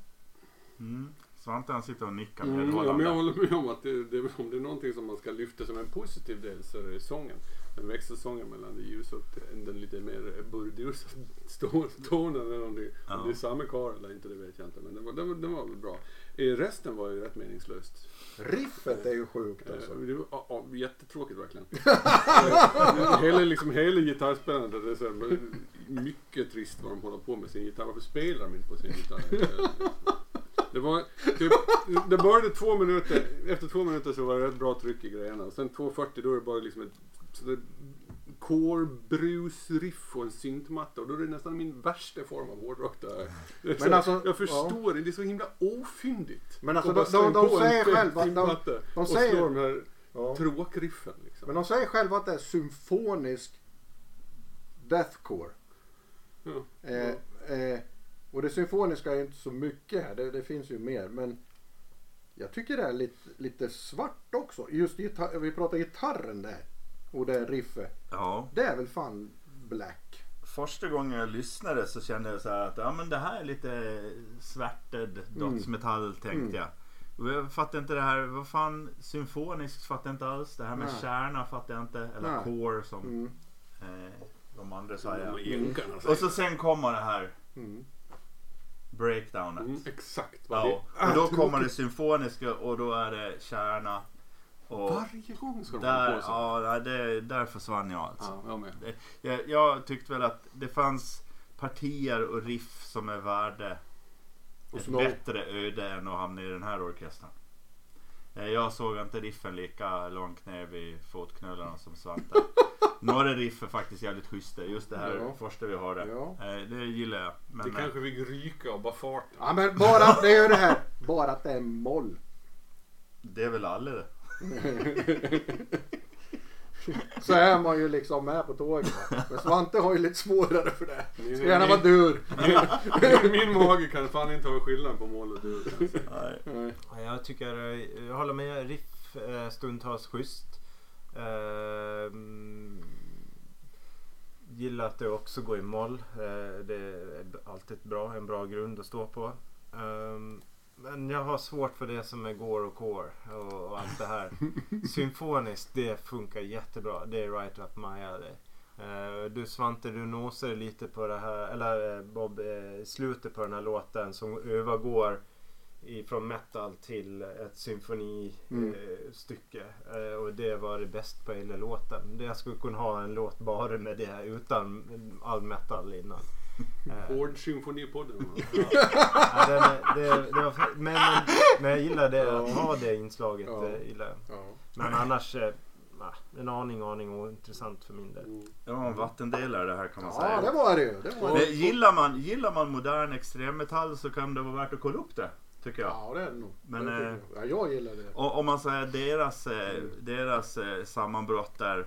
Mm. Svante han sitter och nickar Mm, ja, men jag håller med om att det, det, om det är någonting som man ska lyfta som en positiv del så är det sången. Den växelsången mellan det ljusa och den lite mer burdusa tonen eller någonting. Ja. Om det är samma karl eller inte det vet jag inte men den var, den var, den var väl bra. Eh, resten var ju rätt meningslöst. Riffet är ju sjukt alltså. Eh, det var, ja, ja, jättetråkigt verkligen. (laughs) Eh, hela, liksom, hela gitarrspelandet det är så här, mycket trist vad de håller på med sin gitarr. Varför spelar de inte på sin gitarr? (laughs) Det var typ, det började två minuter, efter två minuter så var det rätt bra tryck i grejerna. Och sen 2.40 då är det bara liksom ett sådär core brus-riff och en syntmatta. Och då är det nästan min värsta form av hårdrock där. Men så- alltså, jag förstår det, det är så himla ofyndigt. Men alltså, Och de- de- de en säger själva- de- de och säger- slå de här Ja. tråkriffen liksom. Men de säger själva att det är symfonisk deathcore. Ja. Eh, eh, och det symfoniska är inte så mycket här. Det, det finns ju mer. Men jag tycker det är lite, lite svart också. Just gitarr, vi pratar gitarren där. Och det riffet. Ja. Det är väl fan black. Första gången jag lyssnade så kände jag så här att ja, men det här är lite svärted dödsmetall tänkte Mm. jag. Och jag fattar inte det här, vad fan symfoniskt fattar jag inte alls. Det här med Nej. kärna fattar jag inte. Eller Nej. core som Mm. eh, de andra säger. jänkarna Och så sen kommer det här Mm. Breakdownet. Mm, exakt vad Ja, det och då Ah, kommer det symfoniska och då är det kärna. Och Varje gång ska de där, på så. ja, det, där försvann jag alltså. Ja, jag med. Jag, jag tyckte väl att det fanns partier och riff som är värde ett bättre öde än att hamna i den här orkestern. Eh, Jag såg inte riffen lika långt ner vid fotknölarna som Svante. (laughs) Några riff är faktiskt jävligt schyssta. Just det här Ja. första vi hörde. Ja. Eh, Det gillar jag. Men, Det kanske fick ryka av bara farten. Ja men bara, det är det här. Bara att det är moll. det är väl alla det. (laughs) (laughs) Så är man ju liksom med på tåget. Men Svante har ju lite svårare för det. Ska gärna vara dur. Min, min mage kan fan inte ha skillnad på mål och dur. Nej. Nej. Ja, Jag tycker, eh, jag håller med. Riff eh, stundtals schysst. Ehm, gillar att det också går i moll. Eh, det är alltid bra, en bra grund att stå på. Ehm, men jag har svårt för det som är går och core och, och allt det här. (laughs) Symfoniskt, det funkar jättebra. Det är right up my alley. Eh, du Svante, du nosar lite på det här, eller eh, Bob, eh, slutet på den här låten som övergår ifrån metal till ett symfonistycke. Mm. Eh, och det var det bäst på hela låten. Jag skulle kunna ha en låt bara med det utan all metal innan. Eh, Hård symfonipodden. (laughs) ja, den är, det, det var, fa- men, men jag gillar det, att ha det inslaget. Ja. eh, Gillar jag. Ja. Men annars eh, ah, en aning, aning ointressant för min del. Mm. Det var en vattendelare det här kan man ja säga. det var det ju. Det var det. gillar, man, gillar man modern extremmetall så kan det vara värt att kolla upp det. Tycker jag. Ja det är det nog. Men, Det eh, jag. ja, jag gillar det. Och om man säger deras, eh, deras eh, sammanbrott där.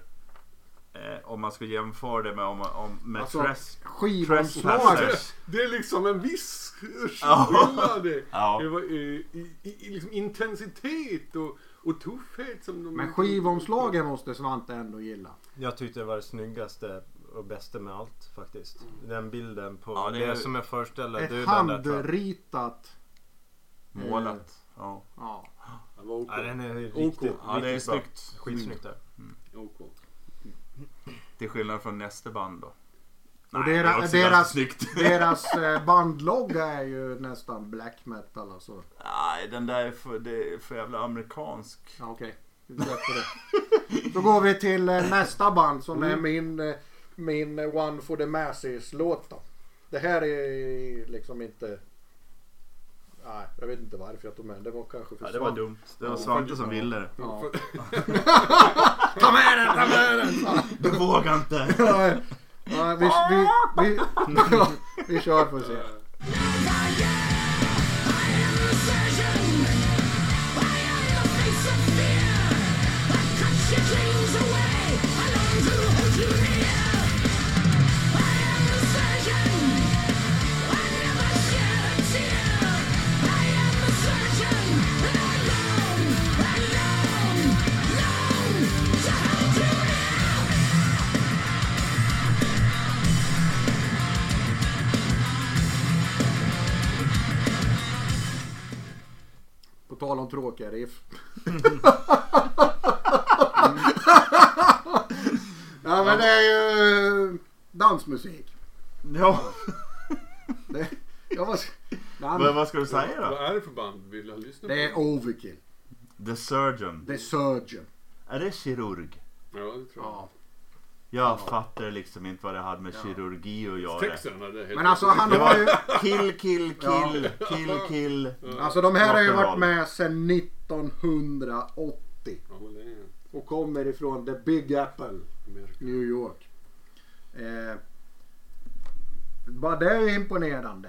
Eh, om man ska jämföra det med, om, om, med Alltså, Tres- Skivomslaget. Trespassers. Det är liksom en viss skillnad Ja. i, i, i, liksom intensitet och, och tuffhet. Som de Men skivomslaget måste Svante ändå gilla. Jag tyckte det var det snyggaste och bästa med allt faktiskt. Den bilden på Ja, det det, är- som jag föreställer Ett handritat. Målat. Ja. Ja. Det var OK. Ja, den är riktigt, OK. riktigt ja, det är bra. snyggt. Skitsnyggt där. OK. Till skillnad från nästa band då. Och det är deras, deras, (laughs) deras eh, bandlogga är ju nästan black metal alltså. Nej, den där är för, det är för jävla amerikansk. Ja, Okej, släpper det. Då går vi till eh, nästa band som är min, eh, min One for the Masses låt då. Det här är liksom inte... Nej, jag vet inte varför jag tog med den. Det var kanske för Ja, det var dumt. Det var Svante som ville det. Ja. (laughs) Ta med den, ta med den! Du vågar inte. (laughs) Ja, vi, vi, vi, (laughs) vi kör får se. På tal om tråkiga riff. ja men det är ju dansmusik. Ja, Det, jag var, vad, Nej, vad ska du säga då? Vad är det för band vi vill lyssna det är på? Overkill. The Surgeon. The Surgeon. Är det kirurg? Ja, det tror jag. Ja. Jag fattar liksom inte vad det hade med Ja. kirurgi att göra. Texten hade helt Men alltså han Det har ju... var kill, kill, kill, kill, kill. Alltså de här har ju varit med sedan 1980. Ja, vad länge. Och kommer ifrån The Big Apple, Amerika. New York. Eh, bara det är ju imponerande.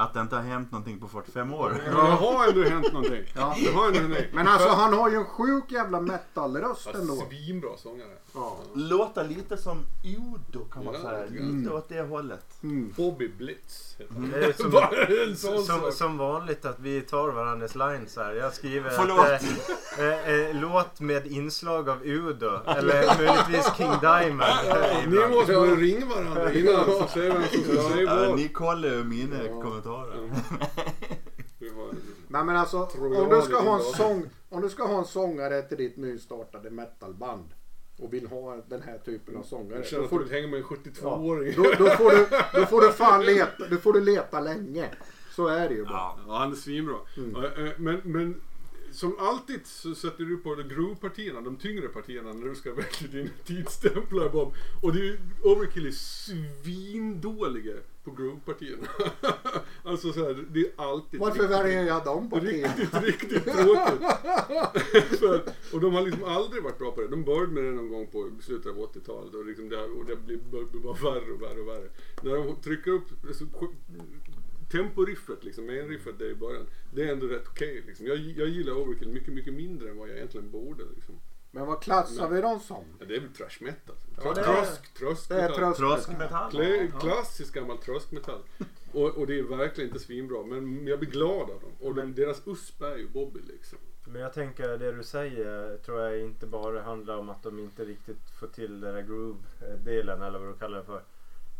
Att det inte har hänt någonting på 45 år. Men det har ändå hänt någonting. Ja. Det har ändå hänt. Men alltså han har ju en sjuk jävla metalröst ändå. Svinbra sångare. Ja. Låter lite som Udo kan man Ja, säga. lite. Lite åt det hållet. Mm. Bobby Blitz heter han. Det är som, som, som vanligt att vi tar varandras lines här. Jag skriver Förlåt. att, eh, eh, låt med inslag av Udo. Eller möjligtvis King Diamond. Ni måste ringa varandra innan så ser vem som ska säga Ja, vad. ni kollar ju mina Ja. kommentarer. (laughs) Vi har- Nej men alltså om du, ska ha en sång, om du ska ha en sångare till ditt nystartade metalband och vill ha den här typen av sångare. Jag känner Då att får, du hänga med en 72-åring. då, då, får du, då får du (laughs) fan leta, då får du leta länge. Så är det ju bara. Ja. Ja, han är svinbra. Mm. Ja, eh, Men, men som alltid så sätter du på de groove-partierna, de tyngre partierna när du ska välja din tidsstämplar Bob. Och det är Overkill är svindåliga på groove-partierna. (laughs) alltså så här, det är alltid Varför riktigt- väljer jag på tiden? Riktigt, riktigt tråkigt. (laughs) Och de har liksom aldrig varit bra på det. De började med det någon gång på slutet av 80-talet och, liksom det, och det blir blir bara värre och värre och värre. När de trycker upp temporiffet, liksom, main-riffet där i början, det är ändå rätt okej. liksom. jag, jag gillar Overkill mycket, mycket mindre än vad jag egentligen borde. Liksom. Men vad klassar vi dem som? Ja, det är väl trash metal. Ja, det är- trösk, trösk, Det är metall. Tröskmetall. Klä, Ja. klassisk gammal tröskmetall. Och, och det är verkligen inte svinbra. Men jag blir glad av dem. Och de, deras USP är ju Bobby liksom. Men jag tänker det du säger tror jag inte bara handlar om att de inte riktigt får till den där groove-delen eller vad du kallar det för.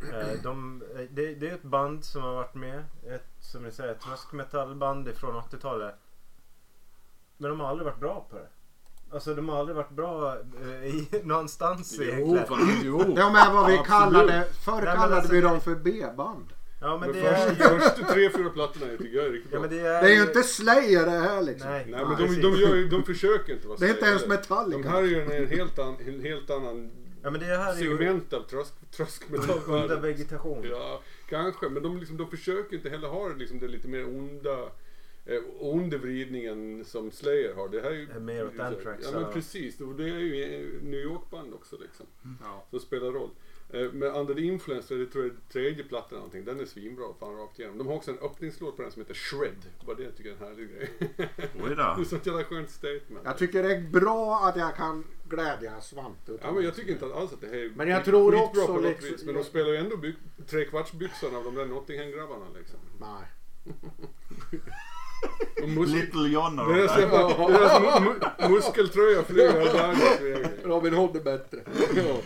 Eh, De, eh, det, det är ett band som har varit med. Ett, som ni säger, ett tröskmetallband ifrån 80-talet. Men de har aldrig varit bra på det. Alltså de har aldrig varit bra eh, i, (laughs) någonstans Jo, egentligen. fan, jo. De är vad vi Absolut. kallade, förr Nej, kallade alltså vi det- dem för B-band. Ja men Men det är första, ju... första tre, fyra plattorna jag tycker jag är riktigt Ja, bra. men det är, Det är ju inte Slayer det här liksom. Nej, Nej men de, de, gör, de försöker inte vara Det är inte ens Metallica. De här är ju en, helt, an, en helt annan Ja men det här är ju segment av trösk, tröskmetallvärlden. vegetation. Ja, kanske. Men de, liksom, de försöker inte heller ha det, liksom, det lite mer onda eh, onda vridningen som Slayer har. Det här är ju... Det är mer åt Anthrax, Ja men precis. Och det är ju eh, New York-band också liksom. Ja. Som spelar roll. Eh, Men Under the Influence, det tror jag är tredje plattan någonting. Den är svinbra fan rakt igenom. De har också en öppningslåt på den som heter Shred. Bara det tycker jag är en härlig grej. Oj (laughs) Det då. är sånt jävla skönt statement. Jag tycker det är bra att jag kan glädja Svante. Ja men jag tycker inte alls att det här är Men jag tror också på något liksom- vis. Men de spelar ju ändå by- trekvartsbyxorna av de där Nottingham-grabbarna liksom. Nej. (laughs) Mus- Little John och de deras där. jävla- (laughs) deras mu- mu- muskeltröja flyger vägen. Robin Hood är bättre. Ja.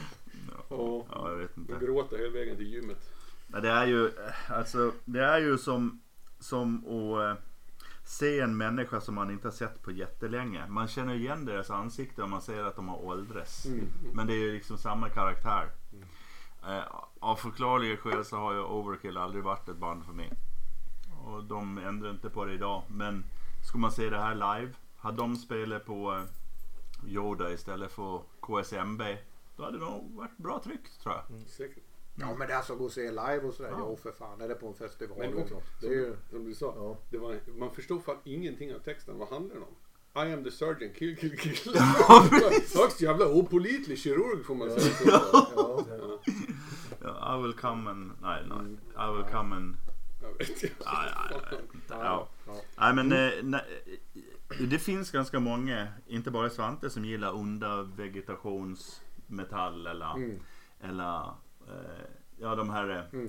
Ja. Ja, jag vet inte. Och gråta hela vägen till gymmet. Men det är ju, alltså, det är ju som, som att eh, se en människa som man inte har sett på jättelänge. Man känner igen deras ansikte om man ser att de har åldrats. Mm. Men det är ju liksom samma karaktär. Eh, av förklarliga skäl så har ju Overkill aldrig varit ett band för mig. Och de ändrar inte på det idag. Men ska man se det här live. Hade de spelat på eh, Yoda istället för KSMB. Då hade det nog varit bra tryck tror jag. Säkert. Ja men det är alltså gå och se live och sådär. Ja. Jo för fan. Är det på en festival Men något. Det som, är ju... som du sa, Ja. det var, man förstår fan ingenting av texten. Vad handlar den om? I am the surgeon, kill, kill, kill. (laughs) Högst jävla opålitlig kirurg får man säga. Ja. Ja, Ja, I will come and... Nej, nej. I will come and... jag vet inte. Nej. Ja. Men eh, nej, det finns ganska många, inte bara Svante, som gillar onda vegetationsmetall eller, Mm. eller eh, ja de här, eh,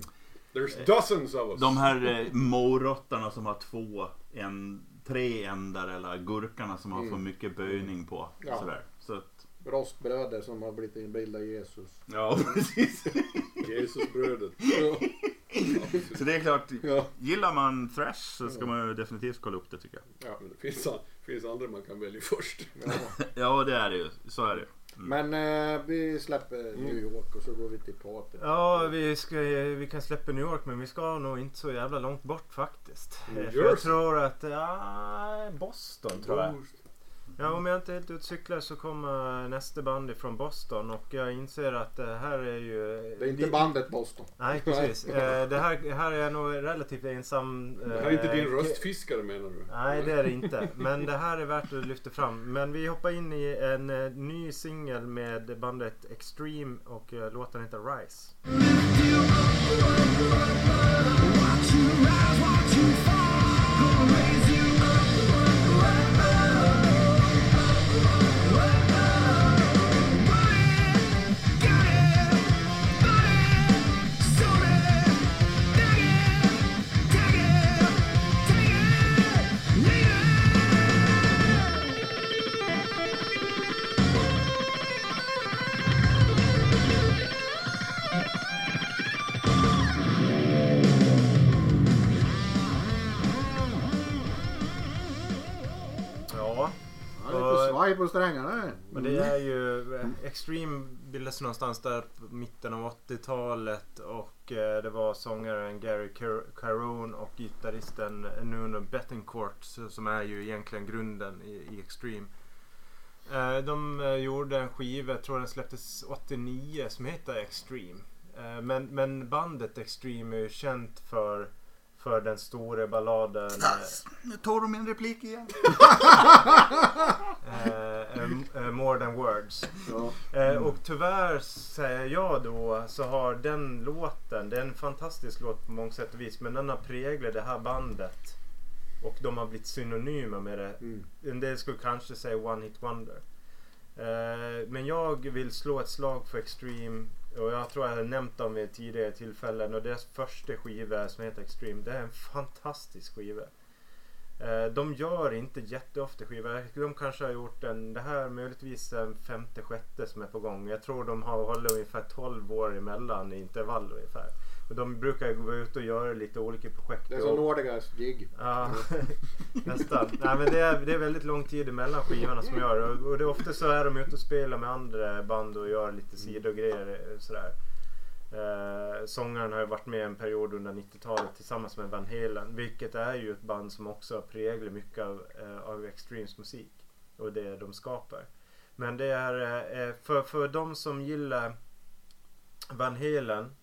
There's dozens of us. de här eh, morottarna som har två, en, tre ändar eller gurkarna som har för mycket böjning på. Ja. Sådär. Så att, Rostbröder som har blivit av Jesus. ja (laughs) precis. Jesusbrödet. (laughs) Ja. Så det är klart, Ja. gillar man thrash så ska man ju definitivt kolla upp det tycker jag. Ja, men det finns, finns andra man kan välja först. Ja. (laughs) Ja det är det ju, så är det ju. Men eh, vi släpper New York och så går vi till party. Ja, vi, ska, vi kan släppa New York men vi ska nog inte så jävla långt bort faktiskt. New Eh, För jag Jersey. tror att, ja, Boston tror jag. Oh, Ja, om jag inte helt och cyklar så kommer nästa band ifrån Boston och jag inser att det här är ju... Det är inte bandet Boston. Nej, precis. (laughs) Eh, Det här, här är jag nog relativt ensam. Det här är inte din eh, röstfiskare menar du? Nej det är det inte. Men det här är värt att lyfta fram. Men vi hoppar in i en eh, ny singel med bandet Extreme och låten heter Rise. Svaj på strängarna. Men det är ju eh, Extreme bildades någonstans där på mitten av 80-talet och eh, det var sångaren Gary Car- Caron och gitarristen Nuno Bettencourt som är ju egentligen grunden i, Extreme. Eh, De gjorde en skiva, jag tror den släpptes 89 som heter Extreme. Men, men bandet Extreme är ju känt för, för den stora balladen eh, Nu tar du min replik igen. (laughs) eh, eh, More than words. Ja. Eh, och tyvärr säger jag då så har den låten, det är en fantastisk låt på många sätt och vis men den har präglat det här bandet. Och de har blivit synonyma med det. Mm. En del skulle kanske säga One Hit Wonder. Men jag vill slå ett slag för Extreme. Och jag tror jag har nämnt dem vid tidigare tillfällen. Och deras första skiva som heter Extreme. Det är en fantastisk skiva. Eh, de gör inte jätteofta skivor. De kanske har gjort en, det här möjligtvis en femte, sjätte som är på gång. Jag tror de har hållit ungefär 12 år emellan i intervall ungefär. Och de brukar gå ut och göra lite olika projekt. Det är som Nordigas gig. Ja, (laughs) nästan. Nej, men det, är, det är väldigt lång tid emellan skivorna som gör och, och det är ofta så är de ute och spelar med andra band och gör lite sidogrejer eh, sådär. Eh, sångaren har ju varit med en period under 90-talet tillsammans med Van Halen. Vilket är ju ett band som också präglar mycket av, eh, av Extremes musik. Och det de skapar. Men det är eh, för, för de som gillar Van Halen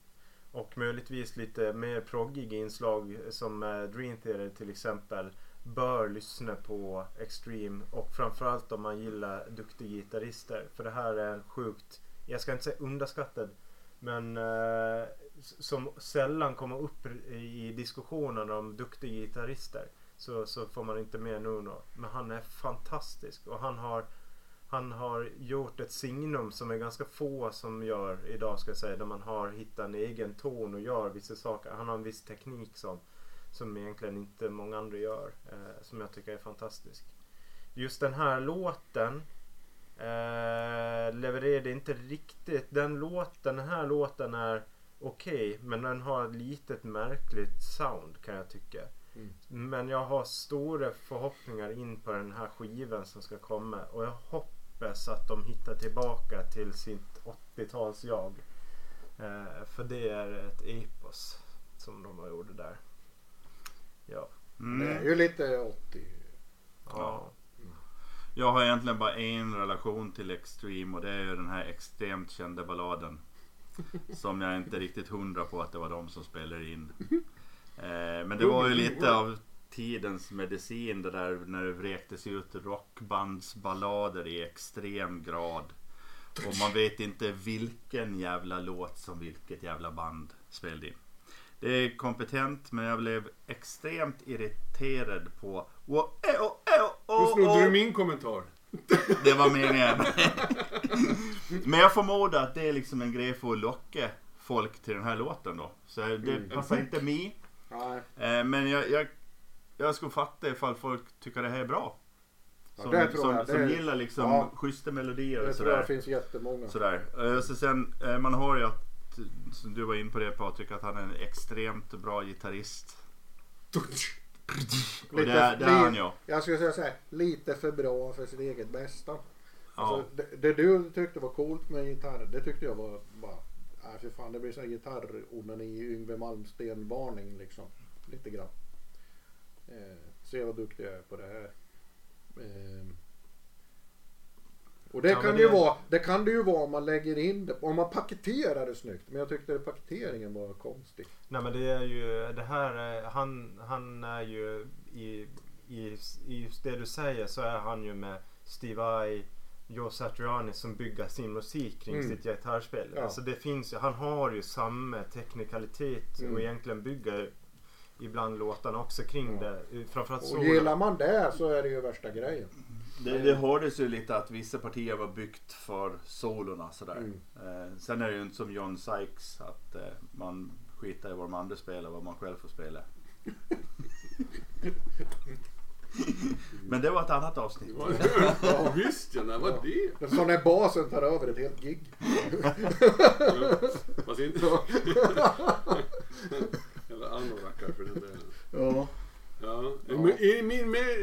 och möjligtvis lite mer proggiga inslag som eh, Dream Theater till exempel bör lyssna på Extreme och framförallt om man gillar duktiga gitarrister. För det här är en sjukt, jag ska inte säga underskattad, men eh, som sällan kommer upp i diskussionen om duktiga gitarrister. Så, så får man inte med Nuno. Men han är fantastisk och han har han har gjort ett signum som är ganska få som gör idag ska jag säga. Där man har hittat en egen ton och gör vissa saker. Han har en viss teknik som, som egentligen inte många andra gör. Eh, som jag tycker är fantastisk. Just den här låten eh, levererade inte riktigt. Den låten, den här låten är okej. men den har ett litet märkligt sound kan jag tycka. Mm. Men jag har stora förhoppningar in på den här skivan som ska komma. Och jag hoppas att de hittar tillbaka till sitt 80-tals jag. Eh, för det är ett epos som de har gjort där. Ja. Det är Mm. ju lite 80. ja. Jag har egentligen bara en relation till Extreme och det är ju den här extremt kända balladen. (laughs) Som jag inte riktigt hundra på att det var de som spelade in. Eh, men det var ju lite av tidens medicin det där när det vräktes ut rockbandsballader i extrem grad. Och man vet inte vilken jävla låt som vilket jävla band spelade in. Det är kompetent men jag blev extremt irriterad på... Oh, oh, Nu snodde du min kommentar. (laughs) Det var meningen. (laughs) Men jag förmodar att det är liksom en grej för att locka folk till den här låten då. Så det Mm. passar inte mig. Eh, Men jag, jag, jag skulle fatta ifall folk tycker det här är bra. Ja, Som, det tror som, jag. som Det- gillar liksom ja. schyssta melodier det och tror jag sådär. finns jättemånga. sådär. Eh, Så sen, eh, man har ju att, som du var in på det Patrik, att han är en extremt bra gitarrist. Och det, är- det är han ju. Jag skulle säga så här, lite för bra för sitt eget bästa. Ja. Alltså, det, det du tyckte var coolt med gitarr, det tyckte jag var bara, nej för fan det blir sån gitarronani Yngwie Malmsteen varning liksom. Lite grann. Eh, se vad duktig jag är på det här. Eh, och det Ja, kan det ju vara, det kan det ju vara om man lägger in det, om man paketerar det snyggt. Men jag tyckte paketeringen var konstig. Nej men det är ju det här är, han, han är ju i, i, i just det du säger så är han ju med Steve Vai Joe Satriani som bygger sin musik kring Mm. sitt gitarrspel. Ja. Alltså det finns ju, han har ju samma teknikalitet Mm. och egentligen bygger ibland låtarna också kring Ja. det. Framförallt Och så. gillar man det så är det ju värsta grejen. Det, det hördes ju lite att vissa partier var byggt för solorna sådär. Mm. Eh, sen är det ju inte som John Sykes att eh, man skitar i vad de andra spelar vad man själv får spela. (laughs) Men det var ett annat avsnitt. Ja, visst ja, när var det? Det som när basen tar över ett helt gig. (laughs) (laughs) Eller anorakar för den delen. Ja. Ja. Ja. Men I min mer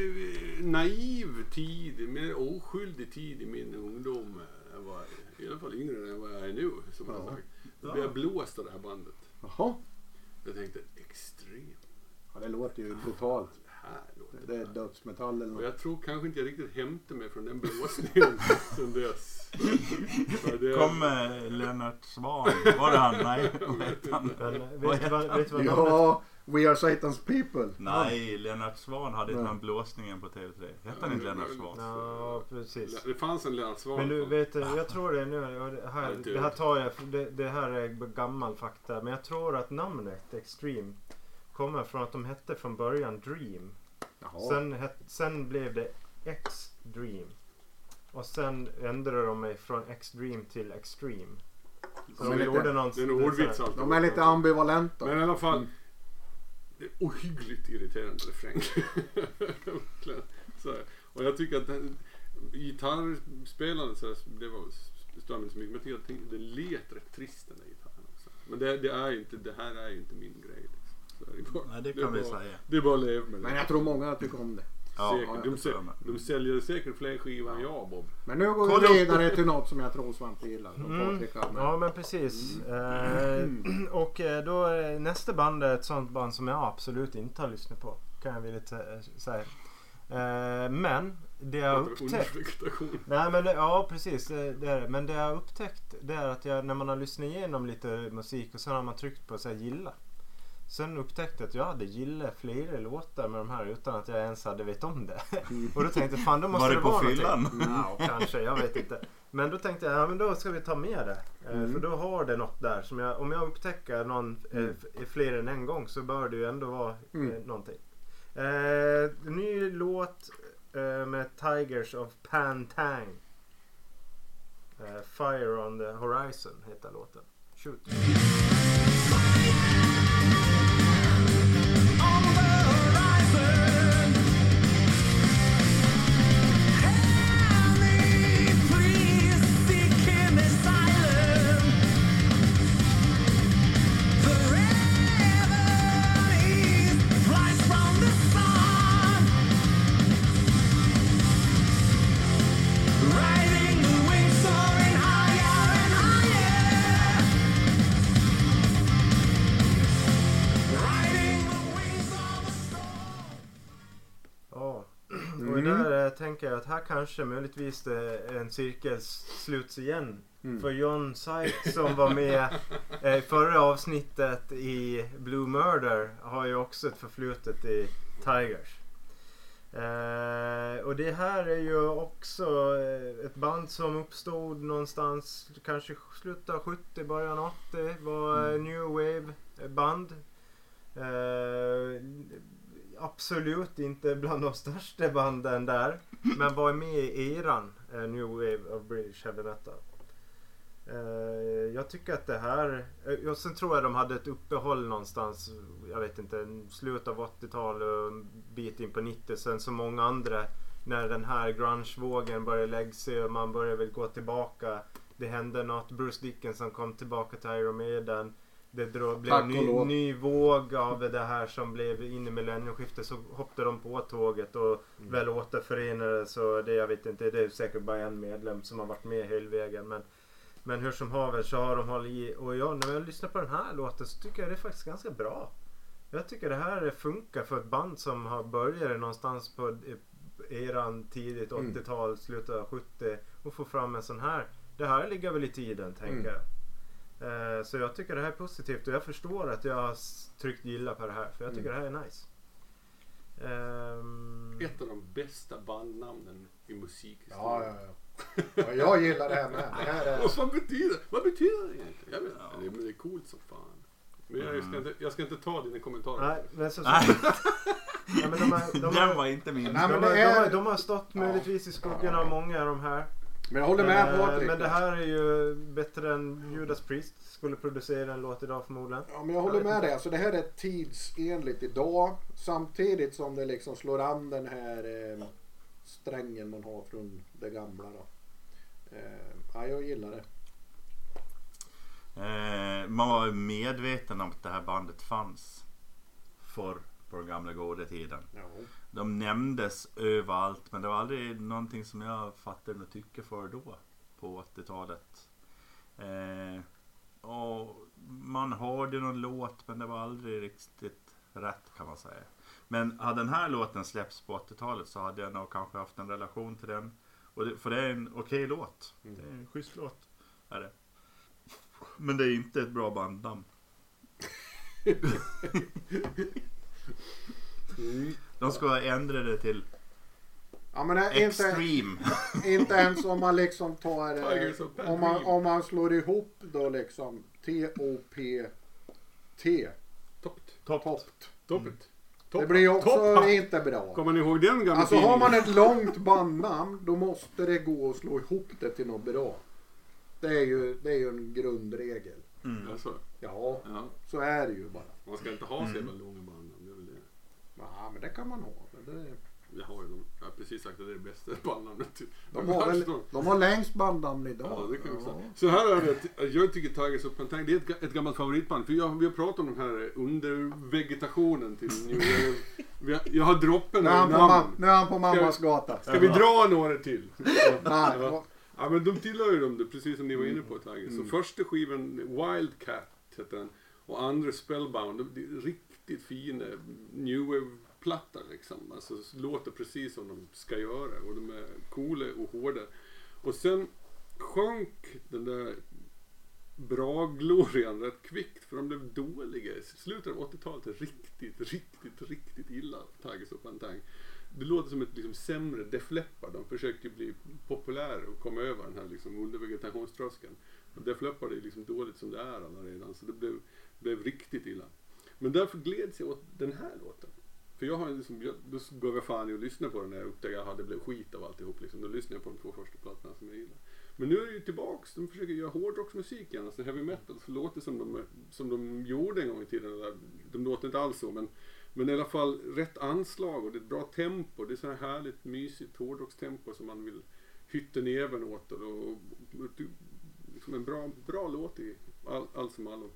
eh, naiv tid, mer oskyldig tid i min ungdom. eh, Jag var i alla fall yngre än vad jag är nu. Som jag Ja. har sagt. Då blev jag blåst av det här bandet. Jaha. Jag tänkte extremt. Ja, det låter ju brutalt. Det är dödsmetall eller Och något. jag tror kanske inte jag riktigt hämtade mig från den blåsningen (laughs) sen dess. Det- Kom eh, Lennart Swahn. Var det han? Nej, vad hette han? (laughs) Eh, vet du vad, vet du vad Ja, We Are Satan's People. Nej, Lennart Swahn hade inte den blåsningen på TV3. Hette han inte Lennart Swahn? Ja, precis. Det fanns en Lennart Swahn. Men du vet, jag tror det nu, det här, du. det här tar jag, det, det här är gammal fakta, men jag tror att namnet Extreme kommer från att de hette från början Dream. Jaha. Sen, het, sen blev det X-Dream. Och sen ändrade de mig från X-Dream till Extreme. Så De är gjorde lite- någon... Det är en ordvits allt. De är lite ambivalenta. Men i alla fall. Det är ohyggligt irriterande refräng. (laughs) Verkligen. så, här. och jag tycker att den, gitarrspelandet så här, det var stör mig inte så mycket. Men jag tycker att det lät rätt trist den där gitarren också. Men det, det är ju inte, det här är ju inte min grej. Det, bara, Nej, det är kan vi bara, säga. Det är bara att leva med det. Men jag tror många tycker om det. Ja, Säkert. de, det säl- de säljer säkert fler skivor än jag Bob. Men nu går Kolla vi upp- vidare till något som jag tror Svante gillar. Mm. Ja men precis. Eh, (clears throat) och eh, då är nästa band är ett sånt band som jag absolut inte har lyssnat på. Kan jag vilja säga. Eh, men det jag upptäckt. (laughs) Nej men det, ja precis det, det är det. Men det jag upptäckt det är att jag, när man har lyssnat igenom lite musik och sen har man tryckt på så här, gilla. Sen upptäckte jag att jag hade gillat flera låtar med de här utan att jag ens hade vet om det. Och då tänkte jag fan då måste Var det det på vara fyllan? någonting. Ja, kanske, jag vet inte. Men då tänkte jag, ja men då ska vi ta med det. Eh, Mm. För då har det något där som jag, om jag upptäcker någon eh, Mm. fler än en gång så bör det ju ändå vara Mm. eh, någonting. Eh, ny låt eh, med Tigers of Pantang. Eh, Fire on the Horizon heter låten. Shoot. all the. Kanske möjligtvis är en cirkel sluts igen. Mm. För John Syke som var med eh, i förra avsnittet i Blue Murder har ju också ett förflutet i Tigers. Eh, och det här är ju också eh, ett band som uppstod någonstans kanske slutet av 70, början av 80. Var eh, New Wave band. Eh, absolut inte bland de största banden där. Men vad är med i eran eh, New Wave of British Heavy Metal. Eh, jag tycker att det här... Eh, och sen tror jag de hade ett uppehåll någonstans, jag vet inte, slutet av 80-talet och en bit in på 90 sen som många andra. När den här grungevågen börjar började lägga sig och man började väl gå tillbaka. Det hände något. Bruce Dickinson kom tillbaka till Iron Maiden. Det dro, blev en och ny, ny våg av det här som blev in i millennieskiftet. Så hoppade de på tåget och Mm. väl återförenades. Så det jag vet inte, det är säkert bara en medlem som har varit med hela vägen. Men, men hur som haver så har de hållit i. Och jag, när jag lyssnar på den här låten så tycker jag det är faktiskt ganska bra. Jag tycker det här funkar för ett band som har börjat någonstans på eran tidigt Mm. 80-tal, slutet av 70 och få fram en sån här. Det här ligger väl i tiden tänker Mm. jag. Eh, Så jag tycker det här är positivt och jag förstår att jag har tryckt gilla på det här för jag tycker Mm. det här är nice. Ehm, Ett av de bästa bandnamnen i musikhistorien. Ja, ja, ja. ja. Jag gillar det här med. Det här är... (laughs) Vad betyder Vad betyder det egentligen? Jag vet Ja. inte. Det, men det är coolt som fan. Men jag, ska Mm. inte, jag ska inte ta dina kommentarer. Nej, men så, så, Nej, (laughs) ja, men de, har, de, den har, var inte min. Nej, de, de, de har stått möjligtvis i skuggan av många av de här. Men jag håller med Eh, Patrik. Men det här är ju bättre än Judas Priest skulle producera en låt idag förmodligen. Ja, men jag håller med dig. Alltså, det här är tidsenligt idag. Samtidigt som det liksom slår an den här eh, strängen man har från det gamla. Då. Eh, ja, jag gillar det. Eh, man var medveten om att det här bandet fanns för på den gamla goda tiden. Ja. De nämndes överallt men det var aldrig någonting som jag fattade något tycke för då på 80-talet. Eh, och man hörde någon låt men det var aldrig riktigt rätt kan man säga. Men hade den här låten släppts på 80-talet så hade jag nog kanske haft en relation till den. Och det, för det är en okej låt. Det är en schysst låt. Är det. Men det är inte ett bra bandnamn. (laughs) Mm. De ska ändra det till Ja men det inte, Extreme. (laughs) inte ens om man liksom tar... eh, Tigers of Bad Om man, Dream. om man slår ihop då liksom T-O-P-T. Toppet. Topp. Toppt. Toppet. Det blir ju också Toppa. inte bra. Kommer ni ihåg den gamla Alltså har man tidningen? ett långt bandnamn då måste det gå att slå ihop det till något bra. Det är ju, det är ju en grundregel. Mm. Alltså, Ja, ja. så är det ju bara. Man ska inte ha så jävla långa band. Det är väl det. Ja, men det kan man ha. Det, Jag har, ju, jag har precis sagt att det är det bästa bandnamnet. de, har väl, de har längst bandnamn Ja, idag. det kan Ja. säga. Så här är det. Jag tycker Tigers of Pantang, det är ett, ett gammalt favoritband. För jag, vi har pratat om den här undervegetationen till New (laughs) har, jag har droppen Nu är, på, namn. nu är han på mammas gata. Ska vi dra några till? (laughs) Ja. Ja men de tillhör ju dem, det, precis som ni var inne på Tiger. Så första skivan, Wildcat heter den. Och andra Spellbound, det är riktigt fina new wave-plattor liksom. Alltså låter precis som de ska göra. Och de är coola och hårda. Och sen sjönk den där bra glorian rätt kvickt för de blev dåliga. I slutet av 80-talet riktigt, riktigt, riktigt illa Tigers och Pantang. Det låter som ett liksom, sämre Def Leppard. De försökte ju bli populära och komma över den här liksom, undervegetationströskeln. Och Def Leppard är liksom dåligt som det är redan så det blev, blev riktigt illa. Men därför gleds jag åt den här låten. För jag har liksom, jag, då gav jag fan i att lyssna på den när jag upptäckte att det blev skit av alltihop. Liksom. Då lyssnade jag på de två första plattorna som jag gillade. Men nu är det ju tillbaks, de försöker göra hårdrocksmusik igen, alltså heavy metal. Så låter som de, som de gjorde en gång i tiden. Eller, De låter inte alls så men, men i alla fall rätt anslag och det är ett bra tempo. Det är så här härligt mysigt hårdrockstempo som man vill hytta näven åt. Och, och, och, liksom en bra, bra låt i all, allt som allo.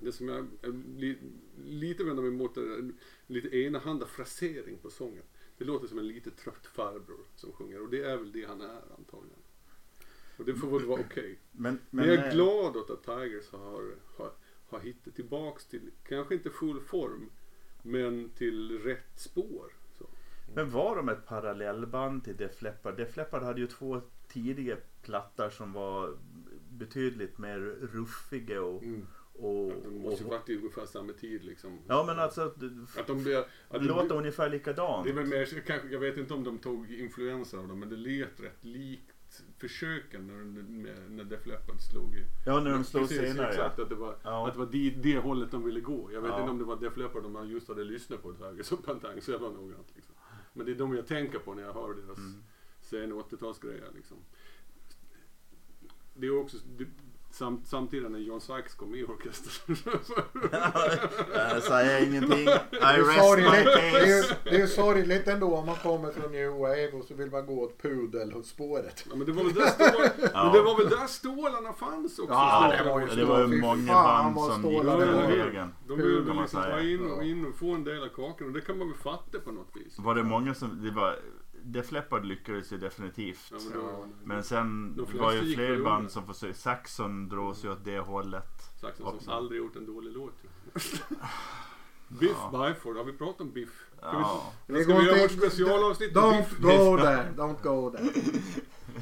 Det som jag li, lite vänder mig emot är en lite enahanda frasering på sången. Det låter som en lite trött farbror som sjunger och det är väl det han är antagligen. Och det får väl vara okej. Men, Men jag är eh, glad åt att Tigers har, har, har hittat tillbaks till, kanske inte full form, men till rätt spår. Så. Men var de ett parallellband till Def Leppard? Def Leppard hade ju två tidiga plattor som var betydligt mer ruffiga och... Mm. Och, De måste ju varit i ungefär samma tid liksom. ja men alltså, att Att de blir, att låter blir, ungefär likadant. det är väl mer, kanske, jag vet inte om de tog influenser av dem, men det lät rätt likt försöken när, med, när Def Leppard slog i. Ja, när de slog Precis, senare Exakt, att det var, Ja. att det, var det, det hållet de ville gå. Jag vet Ja. inte om det var Def Leppard de just hade lyssnat på Tigers och Pantang så jävla noggrant. Liksom. Men det är de jag tänker på när jag hör deras Mm. sena 80-talsgrejer. Liksom. Det är också det, samt, samtidigt när John Sykes kom med i orkestern. Jag (laughs) säger ingenting. I Det är, rest my case. det är ju sorgligt ändå om man kommer från New Wave och så vill man gå åt pudelspåret. ja, men det var väl där, stål, men det var väl där stålarna fanns också. Ja, det var ju Det var ju många band som gick den vägen. De ville liksom ta in och, Ja. in och få en del av kakan och det kan man väl fatta på något vis. Var det många som... Det var, Def Leppard lyckades ju definitivt. Ja, men då, Men sen De var ju fler band som försökte... Saxon dras ju åt det hållet. Saxon också. som aldrig gjort en dålig låt. (laughs) Biff Ja. Byford, har vi pratat om Biff? Ska vi, ska vi göra inte- vårt specialavsnitt Don't Biff? go (laughs) there, don't go there.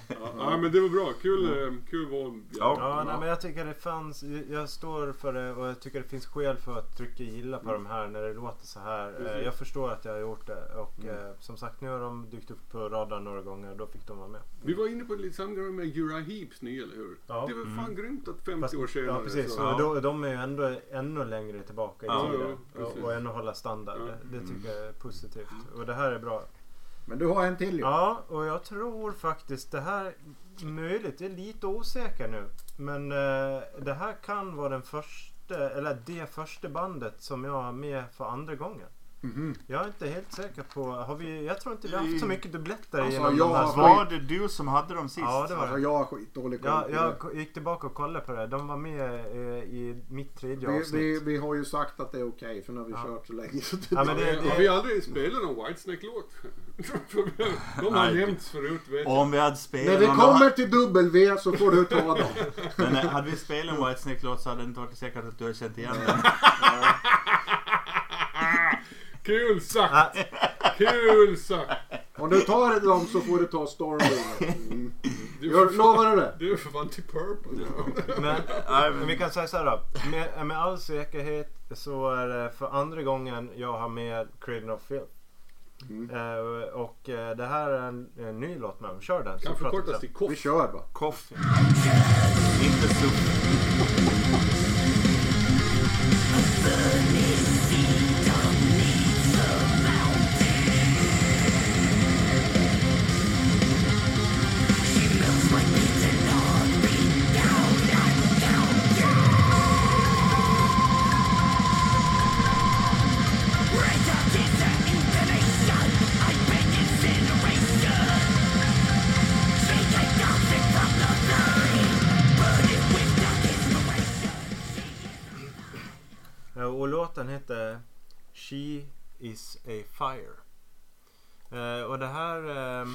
Ja, ja, men det var bra. Kul, eh, kul val. Ja. Ja, nej, men jag tycker det fanns, jag står för det och jag tycker det finns skäl för att trycka gilla på de här när det låter så här. Eh, Precis. Jag förstår att jag har gjort det och eh, som sagt nu har de dykt upp på radarn några gånger och då fick de vara med. Vi var inne på lite samma grej med Uriah Heeps nya, eller hur? Ja. Det var fan Mm. grymt att 50 Fast- år senare Ja precis, så... och då, de är ju ändå ännu längre tillbaka i Ja, tiden och, och ännu hålla standard. Ja. Det, det tycker jag är positivt och det här är bra. Men du har en till ju. Ja, och jag tror faktiskt det här möjligt, jag är lite osäker nu. Men eh, det här kan vara den första, eller det första bandet som jag har med för andra gången. Jag är inte helt säker på... Har vi, jag tror inte vi har haft så mycket dubbletter Alltså, genom jag de här Var det du som hade dem sist? Ja, det var Alltså det. jag har skitdålig koll Ja, jag det. gick tillbaka och kollade på det. De var med eh, i mitt tredje Vi, avsnitt. vi, vi har ju sagt att det är okej för nu har vi Ja. kört så länge. Så det, Ja, men det- Har vi- Har vi aldrig spelat någon Whitesnake-låt? (laughs) De har nämnts förut vet jag. Om vi hade När spelat det någon- kommer till W så får du ta dem. (laughs) Men eh, hade vi spelat en Whitesnake-låt så hade det inte varit säkert att du hade känt igen den. (laughs) Kul sagt! Kul sagt! Om du tar dem så får du ta Stormbringer. Mm. Du Lovar du det? Du är för fan till Purple. men, Nej, men vi kan säga så här då. Med, med all säkerhet så är det för andra gången jag har med Cradle of Filth. Mm. Eh, och eh, det här är en, en ny låt med dem. Kör den. så Kan vi förkortas till Vi KOFF. kör bara. Coffee. Inte supp. She is a fire. Eh, och det här, eh,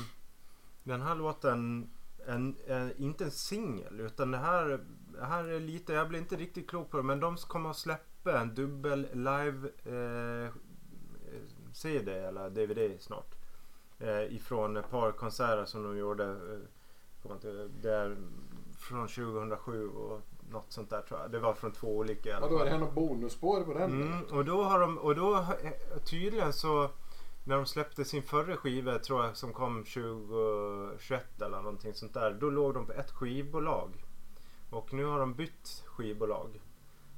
den här låten är, en, inte en singel utan det här, det här är lite, jag blir inte riktigt klok på det men de kommer att släppa en dubbel live eh, CD eller DVD snart. Eh, ifrån ett par konserter som de gjorde eh, där från 2007 och något sånt där tror jag. Det var från två olika i alla Vadå, är fall. det här något bonusspår på den? Mm, och då har de, och då eh, tydligen så när de släppte sin förra skiva tror jag som kom 2021 eller någonting sånt där. Då låg de på ett skivbolag. Och nu har de bytt skivbolag.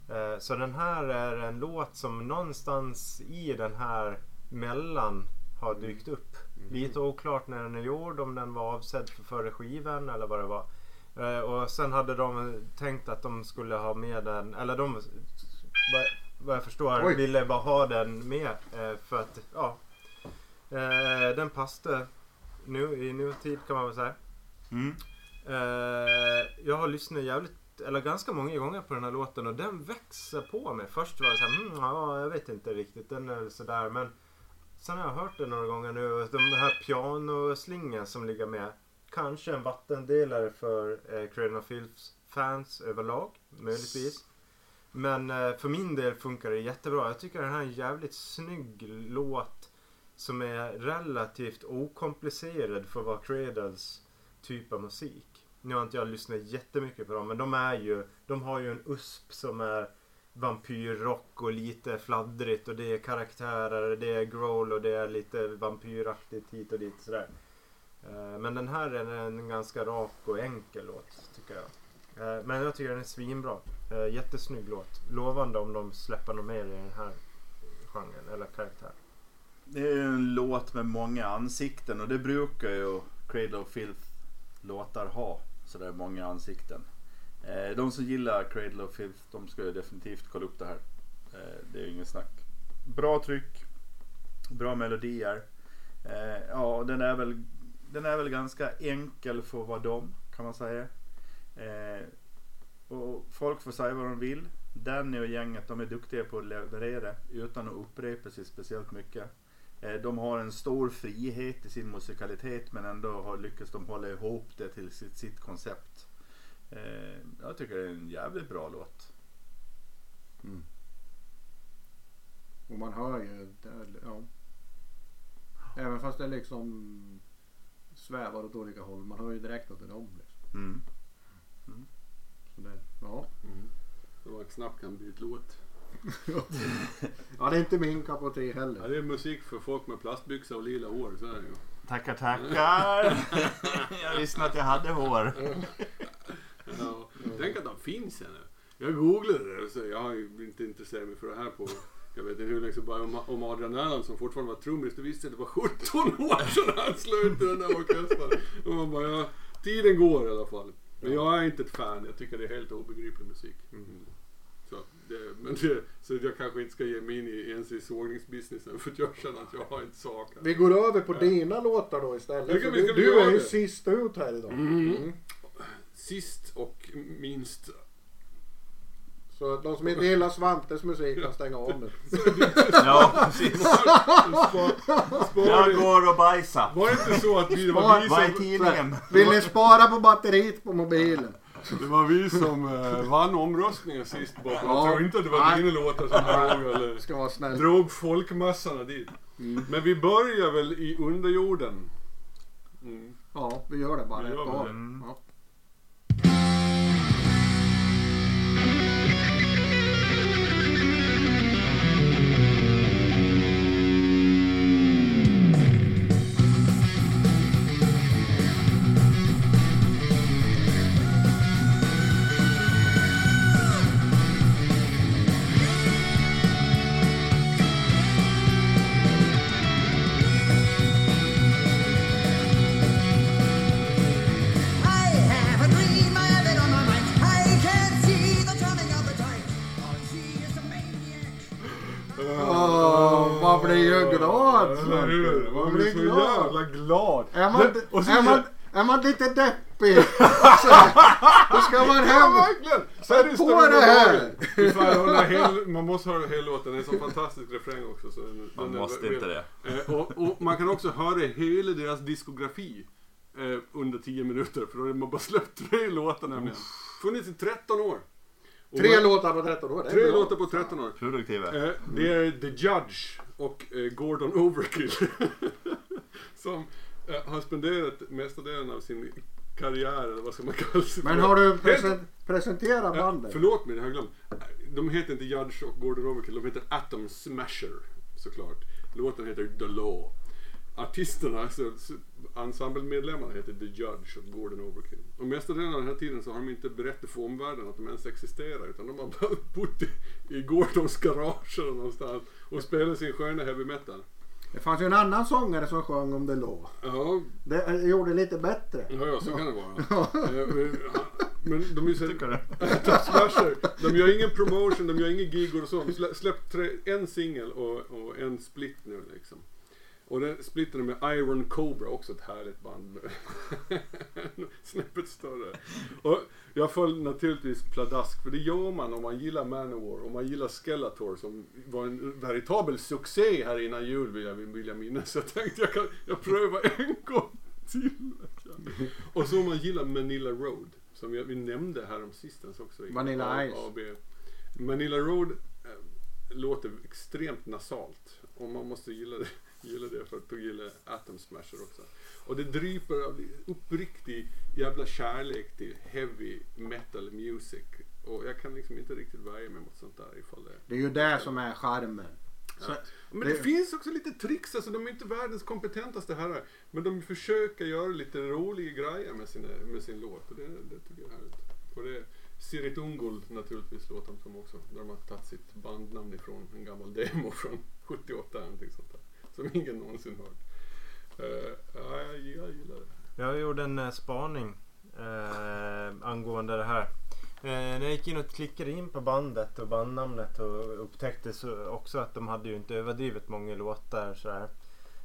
Eh, så den här är en låt som någonstans i den här mellan har dykt upp. Lite oklart när den är gjord, om den var avsedd för förra skivan eller vad det var. Eh, och sen hade de tänkt att de skulle ha med den, eller de vad, jag förstår Oj. ville bara ha den med eh, för att ja, eh, den passade nu i nutid kan man väl säga. Mm. Jag har lyssnat jävligt, eller ganska många gånger på den här låten och den växer på mig. Först var det såhär, mm, ja, jag vet inte riktigt, den är sådär. Men sen har jag hört den några gånger nu och de här pianoslingan som ligger med. Kanske en vattendelare för eh, Cradle of fans överlag, möjligtvis. Men eh, för min del funkar det jättebra. Jag tycker den här är en jävligt snygg låt som är relativt okomplicerad för att vara Cradles typ av musik. Nu har inte jag lyssnat jättemycket på dem men de är ju, de har ju en USP som är vampyrrock och lite fladdrigt och det är karaktärer, det är growl och det är lite vampyraktigt hit och dit sådär. Eh, men den här är en ganska rak och enkel låt tycker jag. Eh, men jag tycker den är svinbra. Eh, jättesnygg låt. Lovande om de släpper något mer i den här genren eller karaktären. Det är en låt med många ansikten och det brukar ju Cradle of Filth låtar ha. Sådär många ansikten. De som gillar Cradle of Filth de ska ju definitivt kolla upp det här. Det är ju ingen snack. Bra tryck. Bra melodier. Ja, den är väl, den är väl ganska enkel för att vara kan man säga. Eh, Och folk får säga vad de vill. Danny och gänget de är duktiga på att leverera utan att upprepa sig speciellt mycket. Eh, De har en stor frihet i sin musikalitet men ändå har lyckats de hålla ihop det till sitt, sitt koncept. Eh, Jag tycker det är en jävligt bra låt. Mm. Och man hör ju, det- ja. Även fast det liksom svävar åt olika håll. Man hör ju direkt att det är dem. Liksom. Mm. Så det, ja. Så man snabbt kan byta låt. ja, det är inte min kopp av te Ja, heller. det är musik för folk med plastbyxor och lila hår. Så är det ju. Tackar tackar! (laughs) jag visste att jag hade hår. Ja, tänk att de finns ännu. Jag googlade det, så jag har ju inte intresserat mig för det här på jag vet inte hur sedan, bara om, om Adrian Erland som fortfarande var trummis, det visste jag att det var 17 år sedan han slöt i den där (laughs) orkestern. Och man bara, ja, tiden går i alla fall. Men jag är inte ett fan, jag tycker det är helt obegriplig musik. Mm. Så, det, men det, så jag kanske inte ska ge mig in i ens i sågningsbusinessen för jag känner att jag har inte sak. Vi går över på dina låtar då istället. Kan- du du är ju sist ut här idag. Mm. Sist och minst. Så de som inte gillar Svantes musik kan stänga av nu. (laughs) Ja, precis. Spa, spara Jag det. går och bajsar. Var det inte så att vi, det, Spar- var vi Vad är som, tidningen? Vill ni spara på batteriet på mobilen? det var vi som eh, vann omröstningen sist. Jag Ja. tror inte att det var Nej. dina låtar som drog, eller, Ska vara snäll. drog folkmassorna dit. Men vi börjar väl i underjorden. Mm. Ja, vi gör det bara Vi gör det. Mm. Ja. Man blir så glad. jävla glad. Är man, Och så- är man, är man lite deppig (laughs) så, då ska man Ja, hem. verkligen! Sätt på det här. (laughs) Man måste höra hela låten, det är en så fantastisk refräng också. Så den, Man den måste inte det. Eh, och, och man kan också höra hela deras diskografi eh, under 10 minuter. För då har man bara släppt tre låtar nämligen. Funnits i 13 år. Och Tre man- låtar på 13 år. Tre bra. låtar på 13 år. Produktiva. Eh, det är The Judge och eh, Gordon Overkill. (laughs) som eh, har spenderat mesta delen av sin karriär, eller vad ska man kalla sig Men har du presen- presenterat bandet? förlåt mig, det har jag glömt. De heter inte Judge och Gordon Overkill, de heter Atom Smasher såklart. Låten heter The Law. Artisterna, alltså s- ensemblemedlemmarna heter The Judge och Gordon Overkill. Och mesta delen av den här tiden så har de inte berättat för omvärlden att de ens existerar utan de har bara (laughs) bott i, i Gordons garage eller någonstans och spelat sin sköna heavy metal. Det fanns ju en annan sångare som sjöng om det låg. Ja, Det eh, gjorde lite bättre. Ja, ja, så kan det vara. (laughs) Eh, men- Men de är ju så... Tycker du? (laughs) Top Smasher. De gör ingen promotion, de gör ingen gig och så. De slä- släppt tre, en singel och, och en split nu liksom. Och den splitten med Iron Cobra, också ett härligt band. (laughs) Snäppet större. Och jag föll naturligtvis pladask, för det gör man om man gillar Manowar och man gillar Skeletor som var en veritabel succé här innan jul vill jag, vill jag minnas. Så jag tänkte jag kan jag prövar en gång till. Och så om man gillar Manila Road, som jag, vi nämnde här om sistens också. i Vanilla A- Ice. Manila Road eh, låter extremt nasalt. Och man måste gilla det, gilla det för att gilla Atom Smasher också. Och det dryper av uppriktig jävla kärlek till heavy metal music. Och jag kan liksom inte riktigt värja mig mot sånt där ifall det Det är ju det som är charmen. Så, men det, Det- finns också lite tricks, alltså de är inte världens kompetentaste herrar. Men de försöker göra lite roliga grejer med, sina, med sin låt och det, det tycker jag är härligt. Och det är Sirit Ungol naturligtvis låter de som också. Där de har tagit sitt bandnamn ifrån en gammal demo från (laughs) 78 eller någonting sånt där. Som ingen någonsin hört. Uh, ja, jag, jag gillar det. Jag gjorde en uh, spaning uh, angående det här. När jag gick in och klickade in på bandet och bandnamnet och upptäckte så också att de hade ju inte överdrivet många låtar sådär.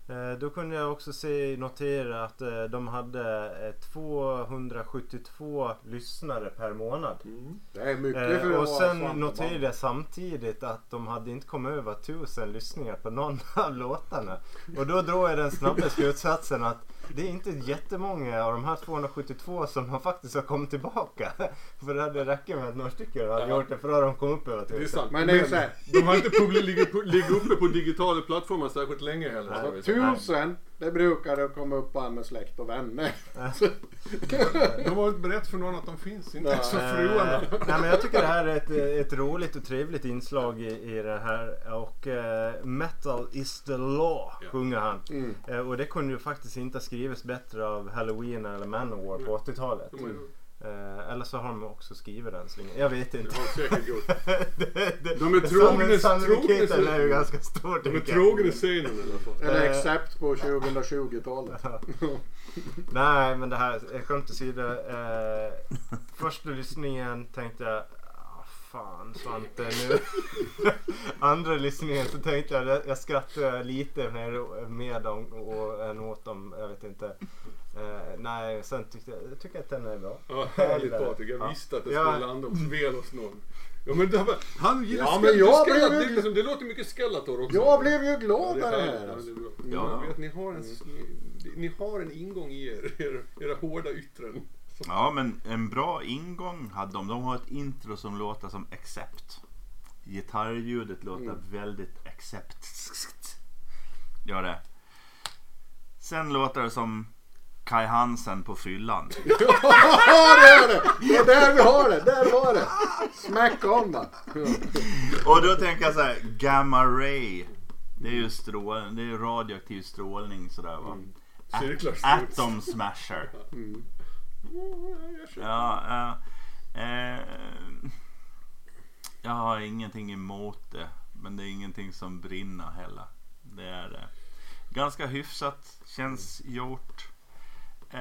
Eh, då kunde jag också se, notera att eh, de hade eh, 272 lyssnare per månad. det är mycket Eh, för och sen noterade jag samtidigt att de hade inte kommit över tusen lyssningar på någon av (laughs) låtarna. Och då drog jag den snabba slutsatsen att det är inte jättemånga av de här 272 som har faktiskt har kommit tillbaka. För det hade räckt med att några stycken hade Ja. gjort det för då har de kommit upp över Det är tusen. sant. Men det är ju så här. de har inte ligger uppe på digitala plattformar särskilt länge heller. Tusen, det brukar det komma upp bara med släkt och vänner. De har inte berättat för någon att de finns. Inte ens för fruarna. Nej, men jag tycker det här är ett, ett roligt och trevligt inslag i, i det här. Och eh, Metal is the law Ja. sjunger han. Mm. Eh, och det kunde ju faktiskt inte ha skrivits bättre av Halloween eller Manowar på 80-talet. De har ju- Eh, eller så har de också skrivit den slingen. Jag vet Det inte. har de säkert gjort. (laughs) det, det, De är trogna- Sannolikheten är ju ganska stor De är trogna scenen i alla fall. Eller Eh. Accept på 2020-talet. Nej men det här, eh, skämt åsido. Eh, första lyssningen tänkte jag, ah, fan Svante nu. (laughs) Andra lyssningen så tänkte jag, jag skrattar lite är med dem och än åt dem. Jag vet inte. Eh, nej, sen tyckte jag, jag tycker att den är bra. Ja, härligt Patrik. Jag Ja. visste att det Ja. skulle landa hos väl hos någon. Ja men det här, han gillar Ja, ja, men jag blev det, ju- är liksom, det låter mycket Skeletor också. Jag blev ju Ja, glad det det här. Ja, Alltså. det är bra. Ja. Jag vet, ni, har en, ni, ni har en ingång i er, era, era hårda yttren. Ja, men en bra ingång hade de. De har ett intro som låter som Accept. Gitarrljudet låter Mm. väldigt Accept. Gör det. Sen låter det som Kai Hansen på fyllan. (laughs) Ja, det är det! Det är där vi har det! Där var det! Smack on va! Och då tänker jag så här, Gamma Ray. Det är ju strål, det är radioaktiv strålning sådär va. Cirklar slut. Atom Smasher. Känner- Ja, ja. Eh, jag har ingenting emot det. Men det är ingenting som brinner heller. Det är det. Ganska hyfsat. Känns gjort. Eh,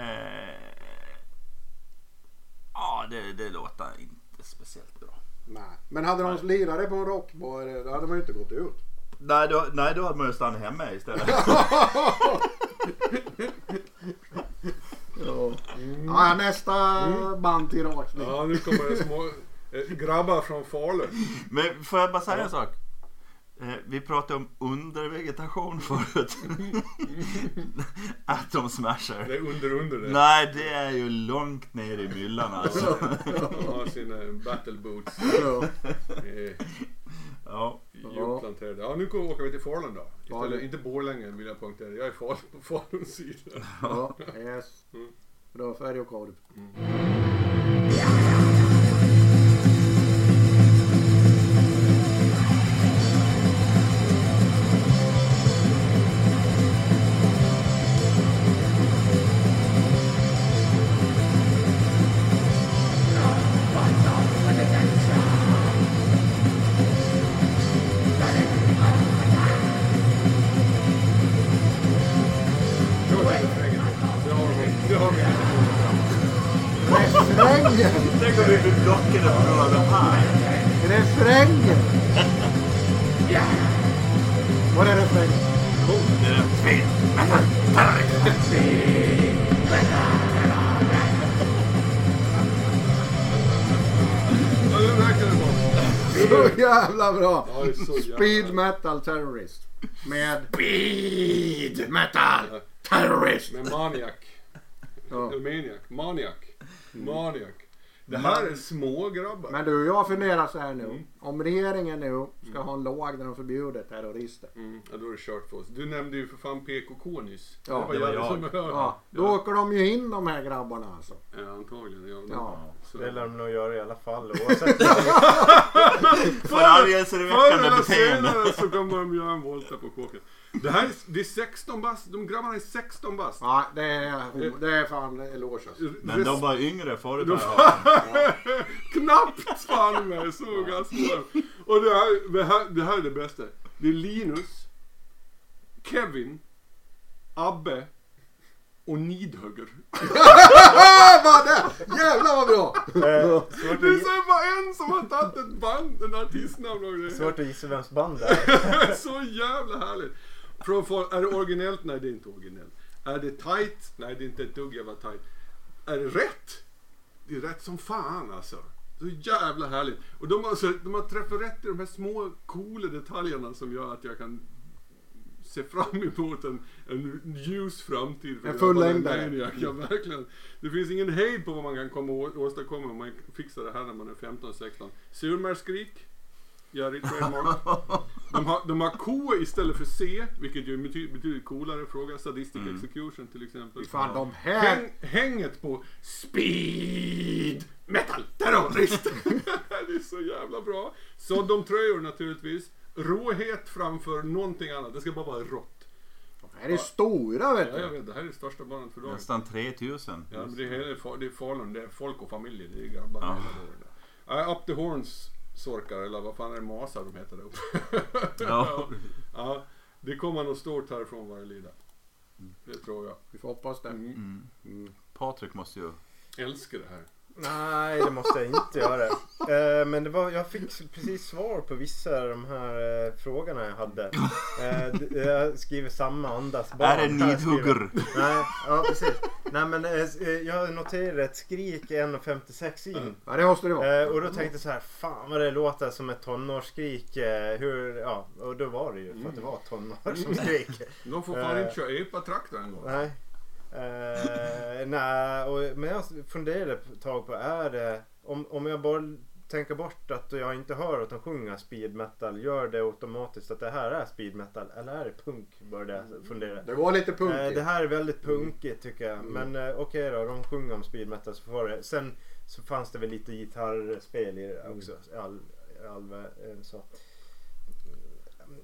ja, det, det låter inte speciellt bra. Nej. Men hade de lirare på en rockbar, då hade man ju inte gått ut. Nej, då, nej, då hade man ju stannat hemma istället. Ja, nästa band till rakt nu. Ja, nu kommer det små eh, grabbar från Falun. Men får jag bara säga en sak? Eh, Vi pratade om undervegetation förut. Atom Smasher. Det är under under det. Nej, det är ju långt ner i myllan (laughs) alltså. De har sina battle boots. (laughs) Ja. Eh, Ja. Djupplanterade. Ja, nu åker vi till Falun då. Istället, inte Borlänge vill jag poängtera. Jag är Falun, på Faluns sida. Ja, (laughs) yes. Bra färg och kod. Det jävla- Speed metal terrorist. Med Speed metal terrorist. Med Maniac. Ja. Maniac. Maniac. Maniac. Det här är små grabbar. Men du, jag funderar så här nu. Om regeringen nu ska ha en lag där de förbjuder terrorister. Mm, ja, då är det kört för oss. Du nämnde ju för fan PKK nyss. Ja, det var jävligt jag. som hörde. Ja, då åker de ju in de här grabbarna alltså. Ja, antagligen. Ja, Ja. Så. Det lär de nog göra i alla fall (laughs) oavsett. Förargelseväckande eller beteende. senare så kommer de göra en volta på kåken. Det här är, det är 16 bast. De grabbarna är 16 bast. Ja, det är, det är fan eloge alltså. Men de var yngre förut. De-. (laughs) Knappt fan med så ganska Och det här, det, här, det här är det bästa. Det är Linus, Kevin, Abbe och Nidhugger. (laughs) Vad det! Jävlar vad bra! Eh, (laughs) Det är så bara en som har tagit ett band, en artistnamn och grejer. svårt att gissa vems band det är. Så jävla härligt. Är det originellt? Nej det är inte originellt. Är det tight? Nej det är inte ett dugg jävla tight. Är det rätt? Det är rätt som fan alltså. Så jävla härligt. Och de har, så, de har träffat rätt i de här små coola detaljerna som gör att jag kan se fram emot en, en ljus framtid. för En fullängdare. Ja, verkligen. Det finns ingen hejd på vad man kan komma och åstadkomma om man fixar det här när man är 15-16. Surmärskrik. Jerry Trademark. De har, de har K istället för C, vilket ju är en bety- betydligt coolare fråga. Sadistic Execution till exempel. Fan de här... Häng, hänget på Speed Metal Terrorist. (laughs) det är så jävla bra. Sodom-tröjor naturligtvis. Råhet framför någonting annat. Det ska bara vara rått. De här är stora vet Ja, jag du. vet, det här är det största bandet för dagen. Nästan 3000. Ja, men det, är, det är Falun, det är folk och familjer, det är grabbar dagen. Ja, Up the Horns sorkar, eller vad fan är det, masar de heter där uppe. (laughs) Ja. (laughs) ja, det kommer nog stort härifrån vad det lider. Det tror jag. Vi får hoppas det. Mm. Patrik måste ju... Älskar det här. Nej, det måste jag inte göra. Eh, Eh, men det var, jag fick precis svar på vissa av de här eh, frågorna jag hade. Eh, d- jag skriver samma andas barn. Är det Här skriver- nidhugger? Nej, ja precis. Nej men eh, jag noterade ett skrik 1.56 in. Ja, det måste det vara. Eh, och då tänkte jag så här, fan vad det låter som ett tonårsskrik. Eh, hur, ja, och då var det ju för att det var tonår som skrek. De får fan Eh. inte köra epa-traktor en gång. Nej. Eh, nej, och, men jag funderade ett tag på, är det, om, om jag bara tänker bort att jag inte hör att de sjunger speed metal, gör det automatiskt att det här är speed metal? Eller är det punk? Började jag fundera. Det var lite Eh, punkigt. det här är väldigt punkigt tycker jag. Men eh, okej då, de sjunger om speed metal så får det. Sen så fanns det väl lite gitarrspel i det också. i All, all, eh, så.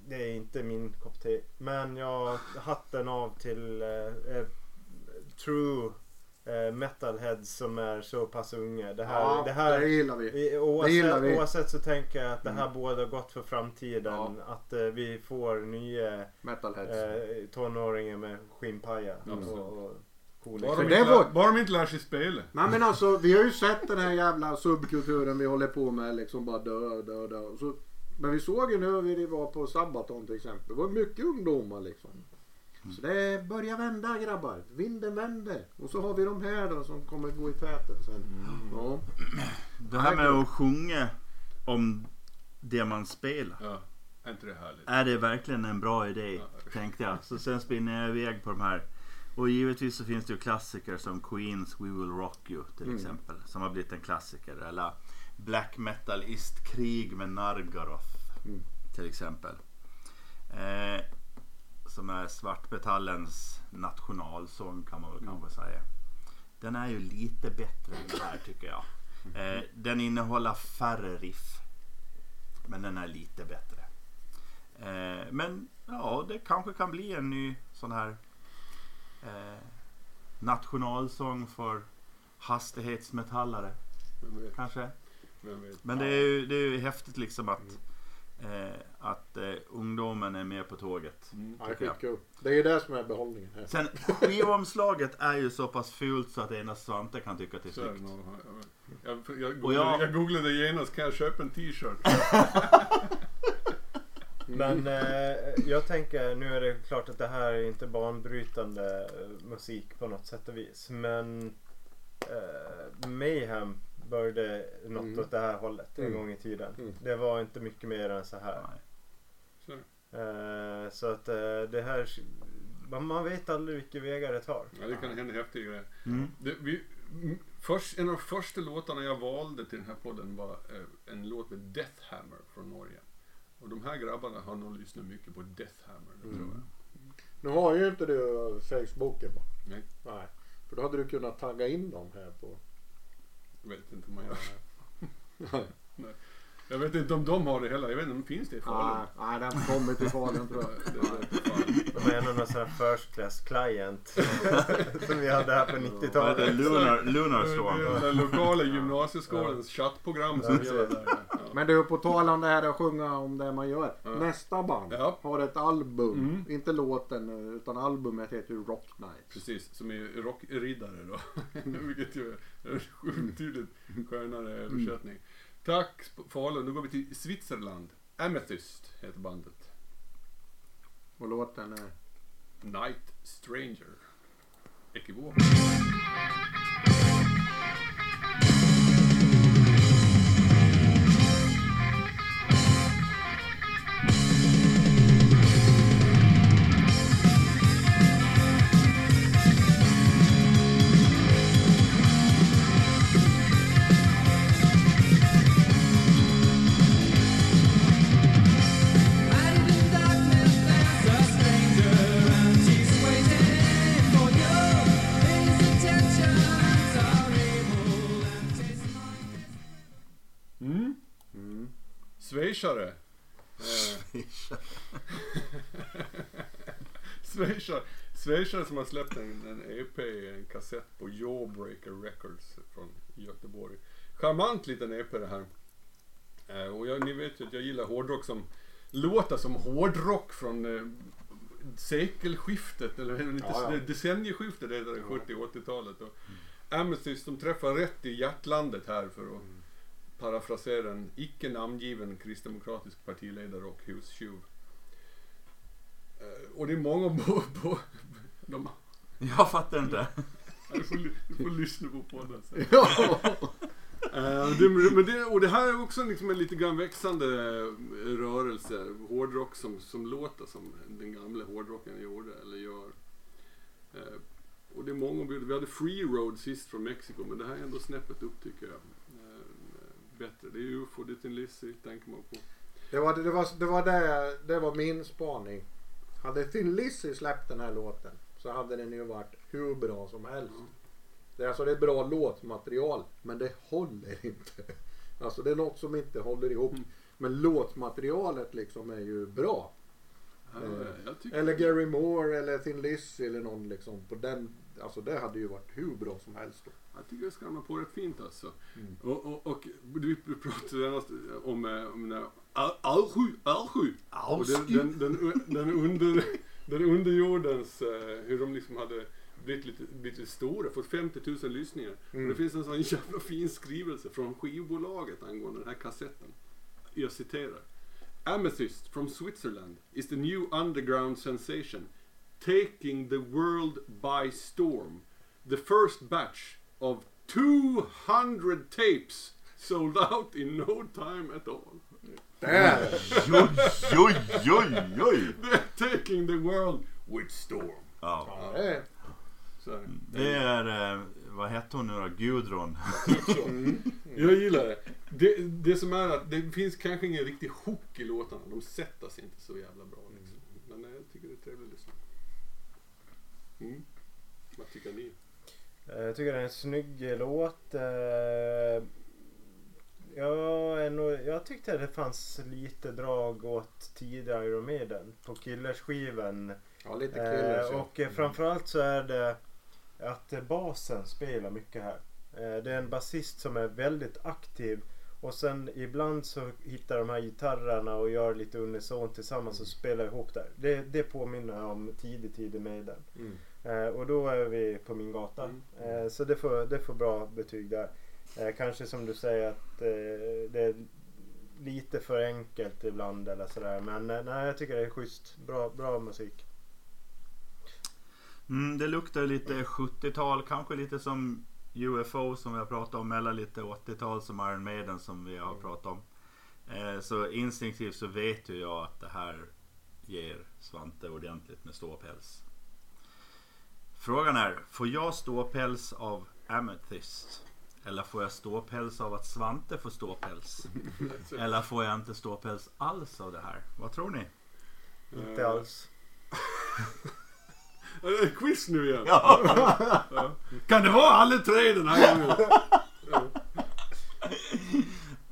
Det är inte min kopp te. Men jag hatten av till eh, eh, true eh, metalheads som är så pass unga. Det här, ja, det här det gillar vi. i- Det gillar Oavsett, vi. oavsett så tänker jag att det här båda gott för framtiden. Ja. Att eh, vi får nya Metalheads. eh, tonåringar med skinnpaja Mm. och. Bara de, det inte, var- bara de inte lär sig spela. Nej men alltså vi har ju sett den här jävla subkulturen vi håller på med liksom bara dö, dö, dö. Så, men vi såg ju nu när vi var på Sabaton till exempel. Det var mycket ungdomar liksom. Så det börjar vända grabbar. Vinden vänder. Och så har vi de här då som kommer gå i täten sen. Ja. Det här med att sjunga om det man spelar. Ja, är inte det härligt? Är det verkligen en bra idé? Ja. Tänkte jag. Så sen spinner jag iväg på de här. Och givetvis så finns det ju klassiker som Queens We Will Rock You till Mm. exempel. Som har blivit en klassiker. Eller Black Metalist Krig med Nargaroth. Mm. Till exempel. Eh, som är svartmetallens nationalsång kan man väl kanske säga. Den är ju lite bättre än det här tycker jag. Eh, den innehåller färre riff. Men den är lite bättre. Eh, men ja, det kanske kan bli en ny sån här eh, nationalsång för hastighetsmetallare. Kanske. Men det är ju, det är ju häftigt liksom att, eh, att eh, ungdomen är med på tåget. Mm. Ja, skitkul. Det är ju det som är behållningen här. Sen skivomslaget är ju så pass fult så att endast Svante kan tycka att det är Så är det snyggt. Jag, jag, jag, googlade, jag- jag googlade genast, kan jag köpa en t-shirt? (laughs) Men eh, jag tänker, nu är det klart att det här är inte banbrytande eh, musik på något sätt och vis. Men eh, Mayhem började något Mm. åt det här hållet en Mm. gång i tiden. Mm. Det var inte mycket mer än så här. Nej. Så, Eh, så att eh, det här, man, man vet aldrig vilka vägar det tar. ja, det kan hända häftiga grejer. Mm. Det, vi, först, en av de första låtarna jag valde till den här podden var eh, en låt med Deathhammer från Norge. Och de här grabbarna har nog lyssnat mycket på Deathhammer, det tror jag. Nu har ju inte du Facebooken va? Nej. Nej. För då hade du kunnat tagga in dem här på... Vet inte om man gör. (laughs) Jag vet inte om de har det heller. Jag vet inte om det finns det i Falun. Nej, nej, den har inte kommit till Falun tror jag. Det- det- fan. De är nog någon sån här first class client (laughs) som vi hade här på Vad heter det? 90-talet. Lunar, Lunar Det är Storm. Den lokala gymnasieskolans chattprogram som gäller där. Men du, på tal om det här att sjunga om det man gör. Ja. Nästa band Ja. har ett album. Mm. Inte låten, utan albumet heter ju Rock Nights. Precis, som är rockriddare då. (laughs) Vilket ju är en sjukt tydligt skönare översättning. Tack Falun, nu går vi till Switzerland. Amethyst heter bandet. Och låten är... Night Stranger. Ekivok. Eh, (laughs) Schweizare. Schweizare som har släppt en, en EP, en kassett på Jawbreaker Records från Göteborg. Charmant liten EP det här. Eh, och jag, ni vet ju att jag gillar hårdrock som låter som hårdrock från eh, sekelskiftet, eller inte, Ja, ja. decennieskiftet det, 70-80-talet. Och Amethyst de träffar rätt i hjärtlandet här för att parafrasera en icke namngiven kristdemokratisk partiledare och hustjuv. Eh, och det är många (laughs) på, på de, Jag fattar inte. du, får, du får lyssna på podden sen. (laughs) Ja. Eh, det, men det, och det här är också liksom en lite grann växande eh, rörelse. Hårdrock som, som låter som den gamla hårdrocken gjorde eller gör. Och det är många, vi hade Free Road sist från Mexiko men det här är ändå snäppet upp tycker jag. Eh, bättre. Det är UFO, det är Lizzy tänker man på. Det var, det, var, det, var det, det var min spaning. Hade Thin Lizzy släppt den här låten så hade den ju varit hur bra som helst. Det är alltså det är bra låtmaterial men det håller inte. Alltså det är något som inte håller ihop. Mm. Men låtmaterialet liksom är ju bra. Eh, jag tycker Eller Gary Moore eller Thin Lizzy eller någon liksom på den. Alltså det hade ju varit hur bra som helst. Då. Jag tycker det skramlar på rätt fint alltså. Mm. Och, och, och vi pratade om, eh, om den Alsju, Alsju. Den, den, den, den, under, den underjordens, eh, hur de liksom hade blivit lite, blivit lite stora, fått 50 000 lyssningar. Mm. Det finns en sån jävla fin skrivelse från skivbolaget angående den här kassetten. Jag citerar. Amethyst from Switzerland is the new underground sensation taking the world by storm. The first batch of 200 tapes sold out in no time at all. Där! Oj, oj, oj, oj. They're taking the world with storm. Ja. Ja, det är. Så det. Är, eh, vad hette hon nu då? Gudrun. (laughs) Jag gillar det. det. Det som är att det finns kanske ingen riktig hook i låtarna. De sätter sig inte så jävla bra. Liksom. Men eh, jag tycker det är trevligt att lyssna. Mm. Vad tycker ni? Eh, Jag tycker det är en snygg låt. Eh, Jag, nog, jag tyckte det fanns lite drag åt tidigare Iron Maiden på Killers-skivan. Ja, lite Eh, killers. ja. och eh, framförallt så är det att eh, basen spelar mycket här. Eh, det är en basist som är väldigt aktiv. Och sen ibland så hittar de här gitarrerna och gör lite unison tillsammans och spelar ihop där. Det, det påminner om tidig, tidig Maiden. Mm. Eh, och då är vi på min gata. Mm. Eh, så det får, det får bra betyg där. Eh, kanske som du säger att eh, det är lite för enkelt ibland eller sådär. Men eh, nej, jag tycker det är schysst. Bra, bra musik. Mm, det luktar lite 70-tal, kanske lite som UFO som vi har pratat om. Eller lite 80-tal som Iron Maiden som vi har pratat om. Eh, så instinktivt så vet ju jag att det här ger Svante ordentligt med ståpäls. Frågan är, får jag ståpäls av Amethyst? Eller får jag ståpäls av att Svante får ståpäls? (laughs) Eller får jag inte ståpäls alls av det här? Vad tror ni? Inte alls. (laughs) Är det quiz nu igen? (laughs) Ja. Kan det vara alla tre den här gången?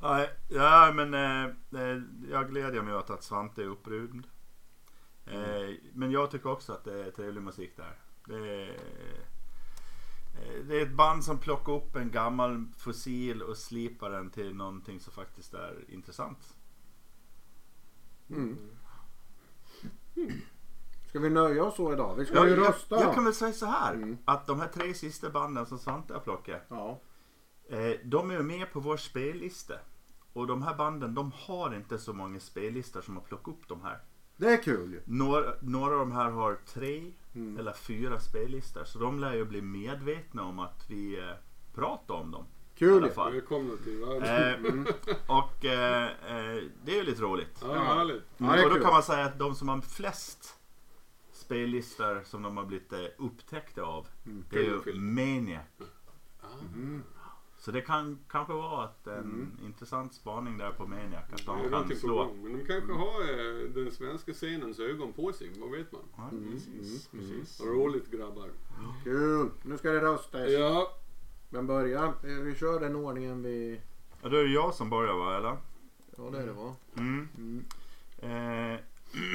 Nej, ja, men eh, eh, jag glädjer mig åt att Svante är upprymd. Eh, men jag tycker också att det är trevlig musik där. Det är, eh, det är ett band som plockar upp en gammal fossil och slipar den till någonting som faktiskt är intressant. Mm. Ska vi nöja oss så idag? Vi ska Jag, ju jag, rösta. jag kan väl säga så här. Mm. Att de här tre sista banden som Svante har plockat. Ja. Eh, de är med på vår spellista. Och de här banden de har inte så många spellistor som har plockat upp de här. Det är kul ju. Några, några av de här har tre Mm. eller fyra spellistor. Så de lär ju bli medvetna om att vi eh, pratar om dem. Kul. Välkomna till Eh, världen. och eh, eh, det är ju lite roligt. Ja, härligt. Ja, och då kan man säga att de som har flest spellistor som de har blivit eh, upptäckta av. Mm. Det är ju. Maniac. Ah. Mm. Så det kan kanske vara att en Mm. intressant spaning där på Maniac. Att de kan slå. gång. Men de kanske har eh, den svenska scenens ögon på sig. Vad vet man? Ja, Mm, precis, mm, precis. Roligt grabbar. Kul. Nu ska det röstas. Ja, Men börja. Eh, Vi kör den ordningen vi... Ja, då är det jag som börjar va, eller? Ja det är det va? Mm. Mm. Eh,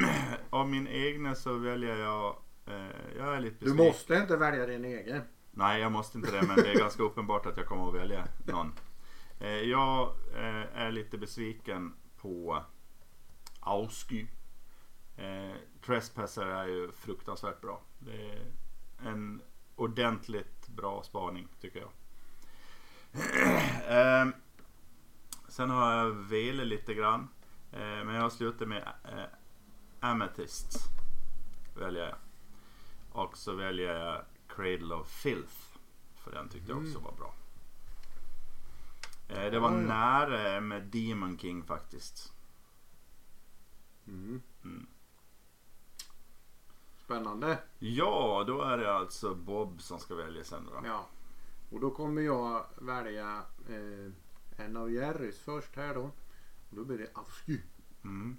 (clears throat) av min egna så väljer jag... Eh, jag är lite Du besviken. måste inte välja din egen. Nej, jag måste inte det, men det är ganska uppenbart att jag kommer att välja någon. Eh, jag eh, är lite besviken på Ausky. Eh, Trespasser är ju fruktansvärt bra. Det är en ordentligt bra spaning tycker jag. eh, sen har jag velat lite grann. Eh, men jag har slutat med eh, Amethyst. Väljer jag. Och så väljer jag Cradle of Filth. För den tyckte jag också var bra. Eh, det var ja. nära med Demon King faktiskt. Mm. Mm. Spännande. Ja, då är det alltså Bob som ska välja sen då. Ja. Och då kommer jag välja eh, en av Jerrys först här då. Och då blir det Avsky. Mm.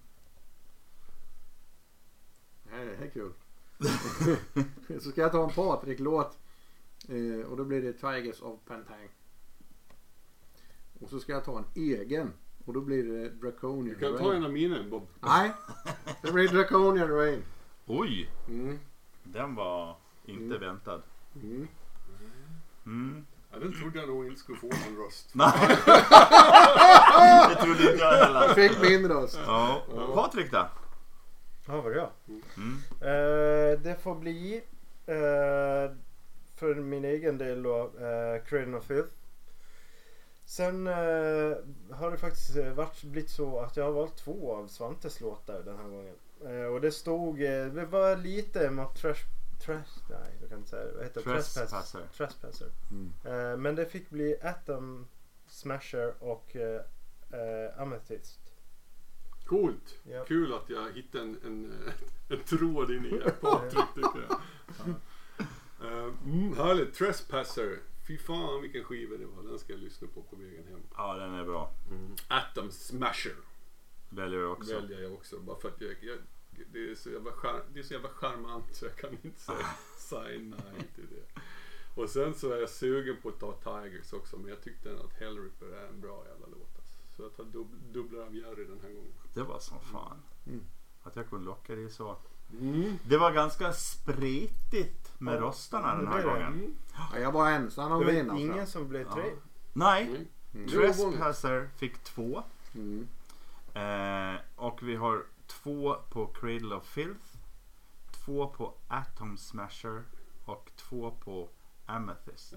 Det här, det här är kul. (laughs) så ska jag ta en Patrik-låt. Eh, och då blir det Tigers of Pantang. Och så ska jag ta en egen. Och då blir det Draconian Du kan Rain. ta en av mina Bob. Nej, det blir Draconian Rain. Oj, Mm. den var inte Mm. väntad. Mm. Mm. Ja, den trodde jag nog inte skulle få någon röst. Nej, (laughs) det trodde inte jag heller. Fick min röst. Ja. Patrik då? Ja, var det jag? Mm. Eh, det får bli eh, för min egen del då eh, Cradle of Filth. Sen eh, har det faktiskt eh, varit, blivit så att jag har valt två av Svantes låtar den här gången. Eh, och det stod, det var lite mot trash, trash, nej jag kan inte säga det. Vad heter det? Trespasser. Trespasser. Mm. Men det fick bli Atom Smasher och Amethyst. Coolt. Ja. Kul att jag hittade en, en, (laughs) en tråd in i Patrik tycker jag. Ja. Eh, Mm, härligt. Trespasser. Fy fan vilken skiva det var. Den ska jag lyssna på på vägen hem. Ja, den är bra. Atom Smasher Väljer du också. väljer jag också. Bara för att jag, jag, det, är så jävla char, det är så jävla charmant så jag kan inte säga, (laughs) säga nej till det. Och sen så är jag sugen på att ta Tigers också men jag tyckte att Hellripper är en bra jävla. Så jag tar dub, dubblar av Jerry den här gången. Det var som fan. Mm. Att jag kunde locka dig så. Mm. Det var ganska spretigt med Ja, röstarna den det här det. gången. Mm. Ja, jag var ensam om Det var vinnaren. ingen som blev tre. Ja. Nej, Mm. Mm. Det. Trespasser fick två. Mm. Eh, och vi har två på Cradle of Filth. Två på Atom Smasher. Och två på Amethyst.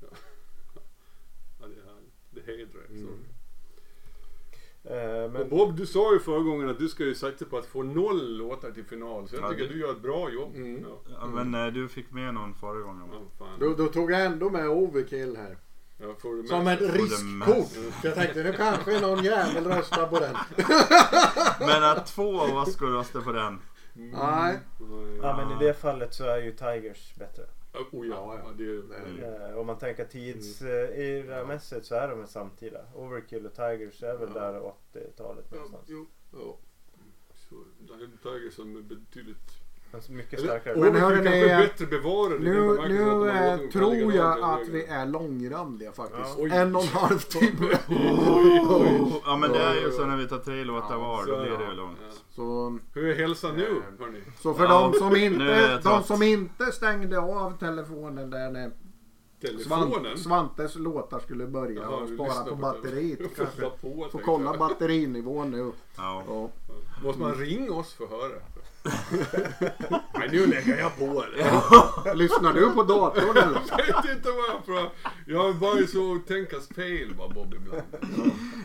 Ja, (laughs) det är härligt. Jag. Mm. så. Eh, Och men Bob, du sa ju förra gången att du ska ju satsa på att få noll låtar till final. Så jag Ja, tycker det- du gör ett bra jobb. Mm. Ja. Ja, men eh, du fick med någon förra gången va? Fan. Då, då tog jag ändå med Overkill här. Ja, Som ett riskkort. Jag tänkte nu kanske någon jävel röstar på den. (laughs) Men att två av oss skulle rösta på den. Nej. Ja men i det fallet så är ju Tigers bättre. Oh ja, ja, det är... Är- Eh, om man tänker tidsera-mässigt så är de samtida. Overkill och Tigers är väl Ja. där 80-talet någonstans. Jo, ja. Så, det är Tiger som är betydligt... Mycket starkare. Men Overkill kanske är eh, bättre bevarad. i Nu, nu eh, tror jag att vi är långrandiga faktiskt. Ja. En och en halv timme. Ja men det är ju så när vi tar tre låtar Ja, var. Då blir det. ju långt. Ja. Så, Hur är hälsan nu, Eh, hörni? så för Ja, de, som inte, de som inte stängde av telefonen där när Telefonen? Svant, Svantes låtar skulle börja Jaha, och spara på batteriet. tänkte (laughs) kolla batterinivån nu. Ja. Ja. Måste man ringa oss för att höra? (laughs) Nej, nu lägger jag på det. Lyssnar du på datorn eller? Jag vet inte vad jag Jag börjar så tänkas fel va Bob ibland.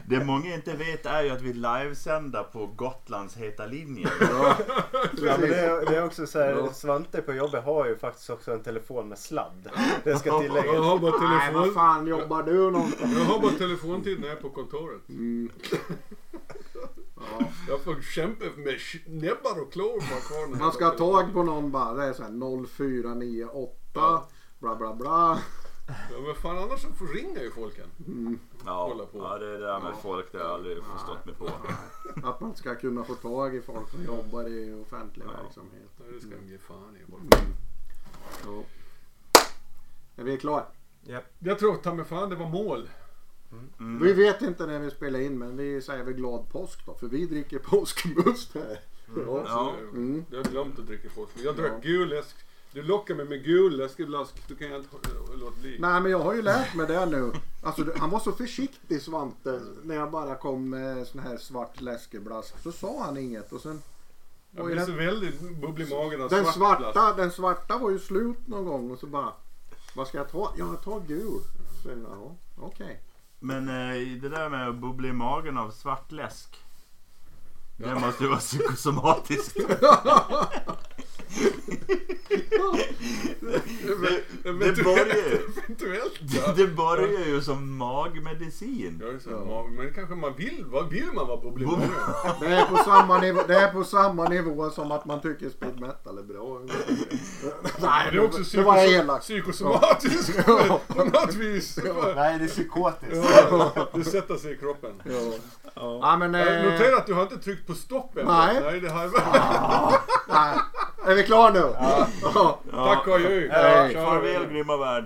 Det många inte vet är ju att vi livesänder på Gotlands heta linje. Ja, Ja, men det, är, det är också så här, Ja. Svante på jobbet har ju faktiskt också en telefon med sladd. Det ska Jag tilläggas. har bara Nej vad telefon... fan jobbar du någonstans? Jag har bara telefontid när jag är på kontoret. Mm. Ja. Jag får kämpa med näbbar och klor för att ha kvar den här Man ska ha tag på någon bara. Det är så här 0498 bla bla bla. Ja men fan annars så får ringa ju folken. Mm. Ja, Hålla på. ja det är det där med folk det har jag aldrig förstått mig på. Att man ska kunna få tag i folk som jobbar i offentlig Ja. verksamhet. Ja, det ska de ge fan i. Ja. Är vi klara? Jag tror ta mig fan det var mål. Mm. Vi vet inte när vi spelar in men vi säger väl glad påsk då. För vi dricker påskmust här. Ja. Ja. Mm. Jag har glömt att dricka påsk. Jag drack Ja. gul läsk. Du lockar mig med gul läskeblask. Då kan jag inte låta bli. Nej men jag har ju lärt mig det nu. Alltså, du- han var så försiktig Svante när jag bara kom med sån här svart läskeblask. Så sa han inget och sen Jag blir så den, väldigt bubblig i magen av den, svart blask. svarta, den svarta var ju slut någon gång och så bara Vad ska jag ta? Ja jag tar gul. Så, ja, okej. Men eh, det där med att bubbla i magen av svart läsk. Det måste ju vara psykosomatiskt. (laughs) (laughs) det, det börjar det, ja. det börjar ju som magmedicin. Ja, det är så. Man- Men kanske man vill, vad vill man vara många? Det är, på samma nivå, det är på samma nivå som att man tycker speed metal är bra. Nej, Det är också det var psykos- elakt. psykosomatiskt på något vis. Nej, det är psykotiskt. Ja, Det sätter sig i kroppen. Ja. Ja, men, Jag eh, noterar att du har inte tryckt på stopp än. Nej. Nej det har jag nej. Är vi klara nu? Ja. Tack och adjö. Farväl grymma värld.